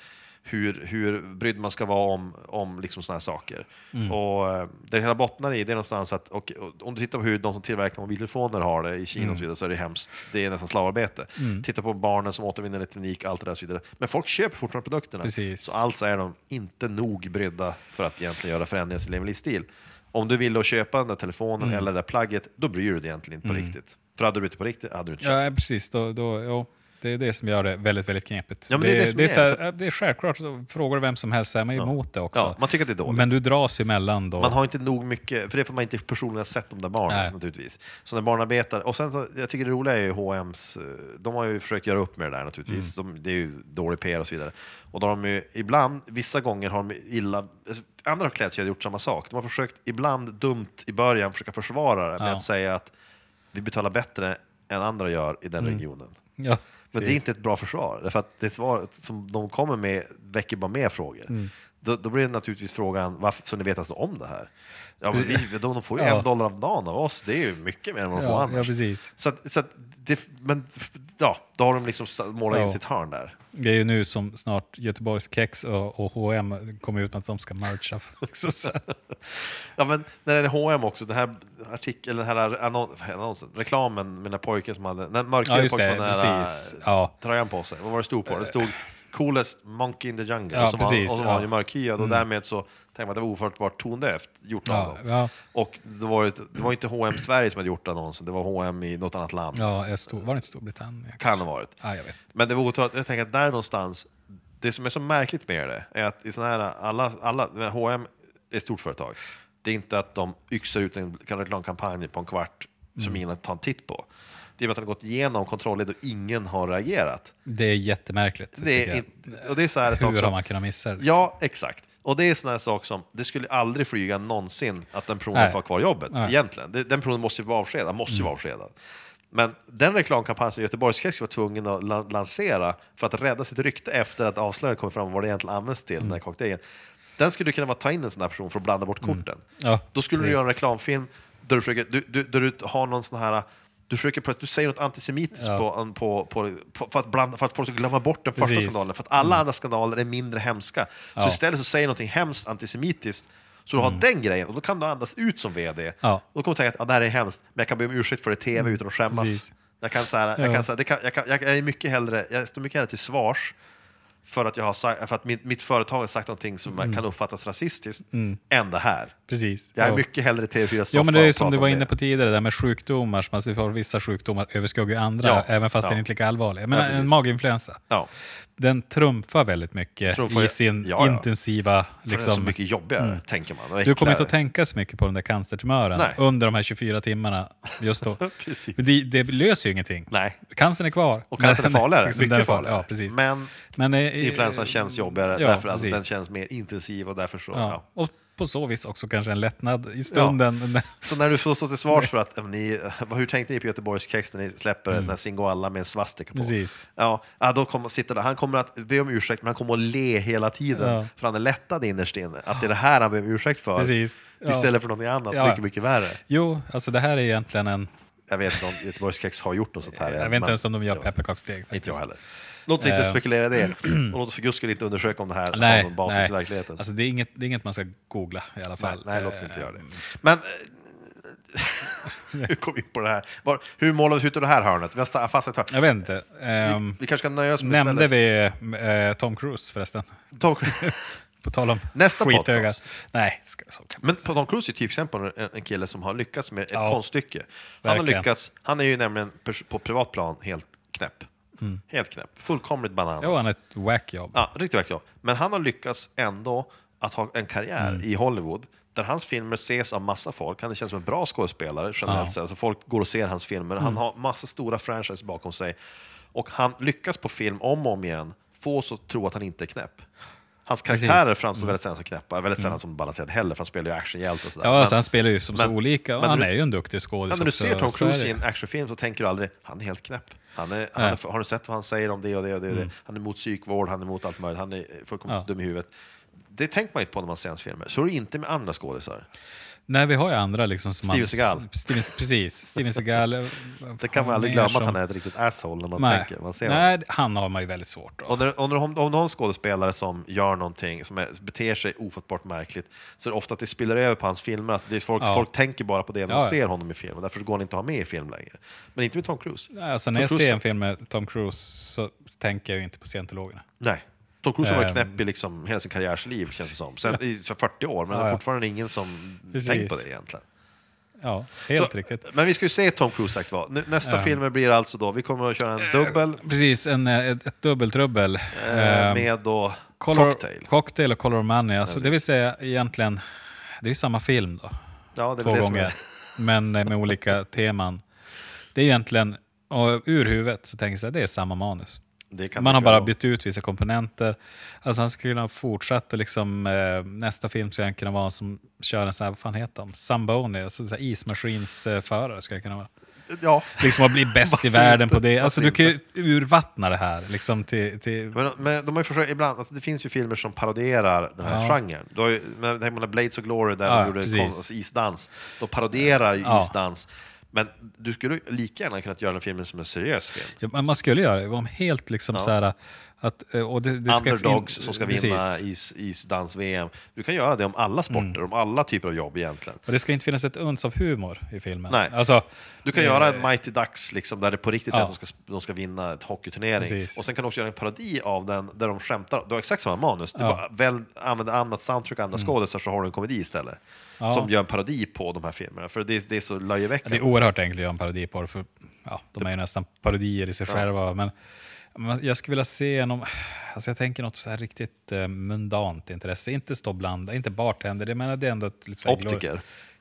hur, hur brydd man ska vara om, om liksom såna här saker. Mm. Och eh, det hela bottnar i det är någonstans att och, och, om du tittar på hur de som tillverkar mobiltelefoner har det i Kina Mm. och så vidare så är det hemskt. Det är nästan slavarbete. Titta på barnen som återvinner elektronik, allt det där och så vidare. Men folk köper fortfarande produkterna. Precis. Så alltså är de inte nog brydda för att egentligen göra förändringar i sin livsstil. Om du vill att köpa den där telefonen Mm. eller det där plagget, då bryr du dig egentligen inte på riktigt. För hade du brytt på riktigt, hade du inte köpt. Ja, precis. Då, då, jo, det är det som gör det väldigt, väldigt knepigt. Ja, men det är det det, är är, här, ja, det är självklart, så frågar vem som helst så är man ju emot det också. Ja, man tycker att det är dåligt. Men du dras emellan då. Man har inte nog mycket, för det för man inte personligen sett de där barnen Nej. naturligtvis. Så när barnarbetare, och sen så, jag tycker det roliga är ju H&M's, eh, de har ju försökt göra upp med det där naturligtvis. Mm. De, det är ju dålig PR och så vidare. Och då har de ju ibland, vissa gånger har de illa, alltså, andra klädkedjor har gjort samma sak. De har försökt, ibland dumt i början, försöka försvara det med Ja. att säga att vi betalar bättre än andra gör i den Mm. regionen. ja, Men det är inte ett bra försvar, därför att det svaret som de kommer med väcker bara mer frågor. Mm. Då, då blir det naturligtvis frågan, varför, så ni vet alltså om det här? Ja, men vi, de, får ju Ja. en dollar om dagen av oss, det är ju mycket mer än vad de får ja, annars. ja. Så, att, så att det, men ja, då har de liksom målat in Ja. sitt hörn där. Det är ju nu som snart Göteborgs Kex och, och H&M kommer ut med att de ska mercha. Ja, men när det är H&M också, den här artikeln, den här annon- annonsen, reklamen med den pojken som hade, den mörka Ja, pojken med den här Ja. tröjan på sig. Vad var det stod på? Det stod Coolest Monkey in the Jungle. Ja, och så var, precis, och så var han ju mörkhyad och därmed så tänkte man det var ofattbart tondövt gjort av Ja, dem. ja. Och det var, det var inte H&M Sverige som hade gjort annonsen, det var H&M i något annat land. Ja, stod, var det inte Storbritannien? Kan ha varit. Ja, jag vet. Men det var otroligt, jag tänker att där någonstans, det som är så märkligt med det är att i såna här, alla, alla, H&M är ett stort företag. Det är inte att de yxar ut en reklamkampanj på en kvart Mm. som ingen tar en titt på. Det är att de har gått igenom kontrolled och ingen har reagerat. Det är jättemärkligt. Det är, och det är så här Hur har man kunnat missa det? Ja, exakt. Och det är här saker som, det skulle aldrig flyga någonsin att den personen får ha kvar jobbet, Nej. Mm. egentligen. Den personen måste ju vara avskedad, måste ju vara avskedad. Men den reklamkampanj som Göteborgskex var tvungen att la- lansera för att rädda sitt rykte efter att avslöjandet kom fram vad det egentligen används till, Mm. den här cocktailen. Den skulle kunna vara ta in en sån här person för att blanda bort korten. Ja, Då skulle du precis. göra en reklamfilm där du, försöker, du, du, där du har någon sån här du, försöker, du säger något antisemitiskt Ja. på, på, på, för, att blanda, för att folk ska glömma bort den första Precis. Mm. skandalen. För att alla andra skandaler är mindre hemska. Så Ja. istället så säger något hemskt antisemitiskt, så du har den grejen, och då kan du andas ut som VD. Mm. Ja. Och då kommer du tänka att ja, det här är hemskt, men jag kan be om ursäkt för det i TV utan att skämmas. Mm. Precis. Jag kan, så här, jag, Ja. kan, så här, det kan, jag, kan, jag, jag, är mycket hellre, jag står mycket hellre till svars för att, jag har för att mitt, mitt företag har sagt någonting som kan uppfattas rasistiskt, än det här. Precis. Jag är Mm. Ja. mycket hellre TV4 Ja, men det är som du var inne det. på tidigare, det där med sjukdomar, som alltså, vissa sjukdomar överskuggar andra, Ja, även fast ja. inte är lika allvarlig. Men en maginfluensa, Ja, den trumfar väldigt mycket Trumfar- i sin ja, ja. intensiva... för det är så Liksom, mycket jobbigare, tänker man. du kommer inte att tänka så mycket på den där cancertumören Nej. under de här 24 timmarna just då. Men det, det löser ju ingenting. Nej, Cancern är kvar. och cancer är farligare. liksom, den mycket är farligare. Ja, precis. Men Men, eh, influensan känns jobbigare, ja, därför att precis. den känns mer intensiv och därför så... Och på så vis också kanske en lättnad i stunden. Så när du får stå till svars för att, ni, hur tänkte ni på Göteborgskex när ni släpper den här Singoalla med en svastika på? Mm. Precis. Ja, ja, då kommer sitta där. Han kommer att be om ursäkt, men han kommer att le hela tiden. Ja. För han är lättad innerst inne. Att det är det här han ber om ursäkt för. Precis. Ja. Istället för något annat, Ja. mycket, mycket värre. Jo, alltså det här är egentligen en... Jag vet inte om Göteborgskex har gjort något sånt här. Jag vet inte ens om de gör Ja. pepparkaksdeg. Inte jag heller. Låt oss inte Eh. spekulera i det. Och låt oss för guds skull inte undersöka om det här har Nej, någon basis nej. i verkligheten. Alltså det är, inget, det är inget man ska googla i alla nej, fall. nej, låt oss Eh, inte göra det. Men... eh, Hur kom vi in på det här? Var, hur målar vi ut ur det här hörnet? Vi har sta- fastnat här. Jag vet inte. Ehm, Vi kanske ska nöja oss med nämnde vi eh, Tom Cruise förresten? Tom, På tal om Nästa skitögat. podcast. Nej, ska, så kan Men Tom Cruise är typexempel på en, en kille som har lyckats med ett Ja, konststycke. Han har lyckats, han är ju nämligen på privat plan helt knäpp. Helt knäpp. Fullkomligt bananas. Jo, han är ett wack-jobb. Ja, riktigt verkligen. Men han har lyckats ändå att ha en karriär Mm. i Hollywood där hans filmer ses av massa folk. Han känns som en bra skådespelare generellt sett. Alltså folk går och ser hans filmer. Han Mm. har massa stora franchises bakom sig. Och han lyckas på film om och om igen få oss att tro att han inte är knäpp. Hans karaktärer Precis. Mm. framstår väldigt sällan som knäppa, väldigt sällan som balanserade heller, för han spelar ju actionhjälte och sådär. Ja, Men- alltså han spelar ju som så men- olika och men han är ju en duktig skådis Ja, när du ser Tom så Cruise i en actionfilm så tänker du aldrig han är helt knäpp. Han är, han är, har du sett vad han säger om det och det och det? Och det? Han är emot psykvård, han är emot allt möjligt, han är fullkomligt Mm. Ja. dum i huvudet. Det tänker man inte på när man ser hans filmer. Så är det inte med andra skådisar. Nej, vi har ju andra liksom som Steven Seagal. Steven, precis, Steven Seagal. eh, Det kan man aldrig glömma att som- han är ett riktigt asshole när man Nej, tänker. Man ser honom. Nej han har man ju väldigt svårt då. Och när, när, om, om du har en skådespelare som gör någonting som är, beter sig ofattbart märkligt så är det ofta att det spiller över på hans filmer. Alltså det är folk, Ja. folk tänker bara på det när de ja. ser honom i film och därför går han inte att ha med i film längre. Men inte med Tom Cruise. Nej, Alltså, när Tom jag Cruise- ser en film med Tom Cruise så tänker jag ju inte på scientologerna. Nej. Tom Cruise har varit Ehm. knäpp i liksom hela sin karriärsliv känns det som. Sen, I så 40 år, men Ja, ja. fortfarande ingen som Precis. tänkt på det egentligen. Ja, helt Så- riktigt. Men vi ska ju se Tom Cruise sagt vad. Nästa Ja. film blir alltså då, vi kommer att köra en dubbel Precis, en, eh, ett, ett dubbeltrubbel. eh, Ehm, med då Color, Cocktail. Cocktail och Color Money. Alltså, precis. det vill säga egentligen, det är samma film då. Ja, det Två det gånger. Men eh, med olika teman. Det är egentligen, och ur huvudet så tänker jag att det är samma manus. Man har bara bytt ut vissa komponenter. Alltså han skulle kunna fortsätta, liksom, eh, nästa film skulle han kunna vara som kör en sån här, vad fan heter de? Zamboni, alltså så ismaskinsförare skulle jag kunna vara. Ja. Liksom att bli bäst i världen på det. Alltså du kan ju urvattna det här. Liksom till, till, Men, men de har försökt ibland, alltså det finns ju filmer som parodierar den här Ja. genren. Du har ju, med, med Blades of Glory där Ja, de gjorde precis. konst, isdans, de parodierar ju Ja. isdans. Men du skulle lika gärna kunnat göra den filmen som en seriös film. Ja, men man skulle göra det. Om helt liksom så här... Att, eh, och det, det ska Underdogs som ska vinna. Mm. is, isdans-VM. Du kan göra det om alla sporter, om alla typer av jobb egentligen. Och det ska inte finnas ett uns av humor i filmen. Nej. Alltså, Du kan eh, göra en Mighty Ducks liksom, där det på riktigt är Ja. att de ska, de ska vinna ett hockeyturnering. Precis. Och sen kan du också göra en parodi av den där de skämtar. Du har exakt samma manus. Du Ja. Mm. bara väl, använder annat soundtrack, andra skådisar så har du en komedi istället. Ja. Som gör en parodi på de här filmerna. För det, är- det är så Det löjeväckande. är oerhört enkelt att göra en parodi på det, för ja, de är ju nästan parodier i sig själva. Men, men jag skulle vilja se någon, alltså jag tänker något så här riktigt eh, mundant intresse. Inte stå blanda, inte bartender, det, menar, det är ändå ett... glor- Optiker.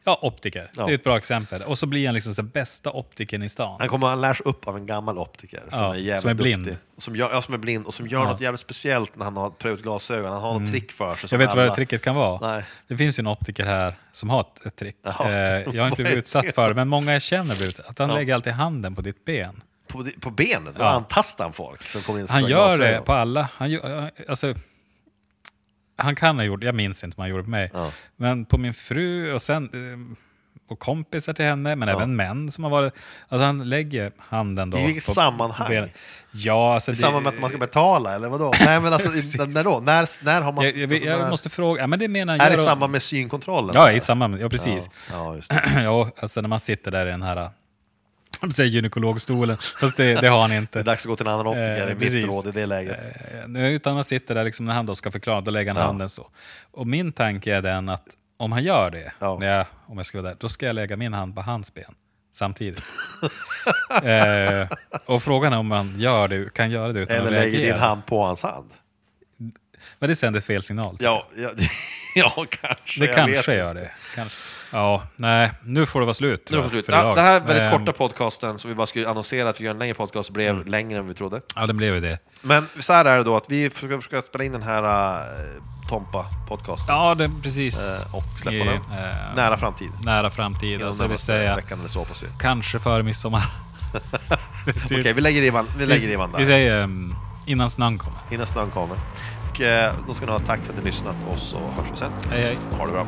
Ja, optiker. Ja. Det är ett bra exempel. Och så blir han liksom så bästa optikern i stan. Han kommer han lärs upp av en gammal optiker som Ja, är jävligt som är blind. duktig. Som, gör, ja, som är blind och som gör något jävligt speciellt när han har prövat glasögon. Han har något trick för sig. Mm. Jag vet vad alla- det tricket kan vara. Nej. Det finns ju en optiker här som har ett, ett trick. Jaha. Eh, jag har inte Vad blivit utsatt det? för det, men många jag känner blir utsatt. Att han Ja. lägger alltid handen på ditt ben. På, på benet? Då Ja. antastar han folk som kommer in och Han gör det glasögon. på alla. Han, gör, alltså, han kan ha gjort, jag minns inte vad han gjorde på mig, Ja. men på min fru och sen eh, och kompisar till henne, men även män som har varit... Alltså han lägger handen då... I vilket på- sammanhang? på benet. Ja, alltså... I det- samband med att man ska betala, eller vadå? Nej, men alltså, när, då? När, när har man... Jag, jag, alltså, jag när- måste fråga, ja, men det menar Är det i samband med synkontrollen? Ja, i samband med, ja precis. Ja, ja. Ja, alltså när man sitter där i den här jag säger gynekologstolen, fast det, det har han Det är inte. dags att gå till en annan optiker, Eh, i mitt råd i det läget. Eh, Utan man sitter där liksom när han då ska förklara, då lägger han Ja. handen så. Och min tanke är den att om han gör det, Ja. när jag, om jag ska vara där, då ska jag lägga min hand på hans ben samtidigt. eh, och frågan är om man gör det, kan göra det utan Eller att lägger din hand på hans hand. Men det sänder fel signal. Ja, ja, ja kanske. det kanske gör det. Kanske. Ja, nej, nu får det vara slut. Nu får jag, slut. för Ja, den här väldigt Ehm, korta podcasten, som vi bara skulle annonsera att vi gör en längre podcast, blev Mm. längre än vi trodde. Ja, den blev ju det. Men så här är det då, att vi ska försöka spela in den här uh, Tompa-podcasten. Ja, den precis. Eh, och släppa I, den. eh, Nära framtid. nära framtid. Alltså, det vill säga veckan eller så hoppas vi. kanske före midsommar. Typ. Okej, vi lägger ribban, vi lägger Vi där. säger um, innan snön kommer. Innan snön kommer. Och, eh, då ska ni ha tack för att ni lyssnat på oss så hörs vi sen. Hej hej. Ha det bra.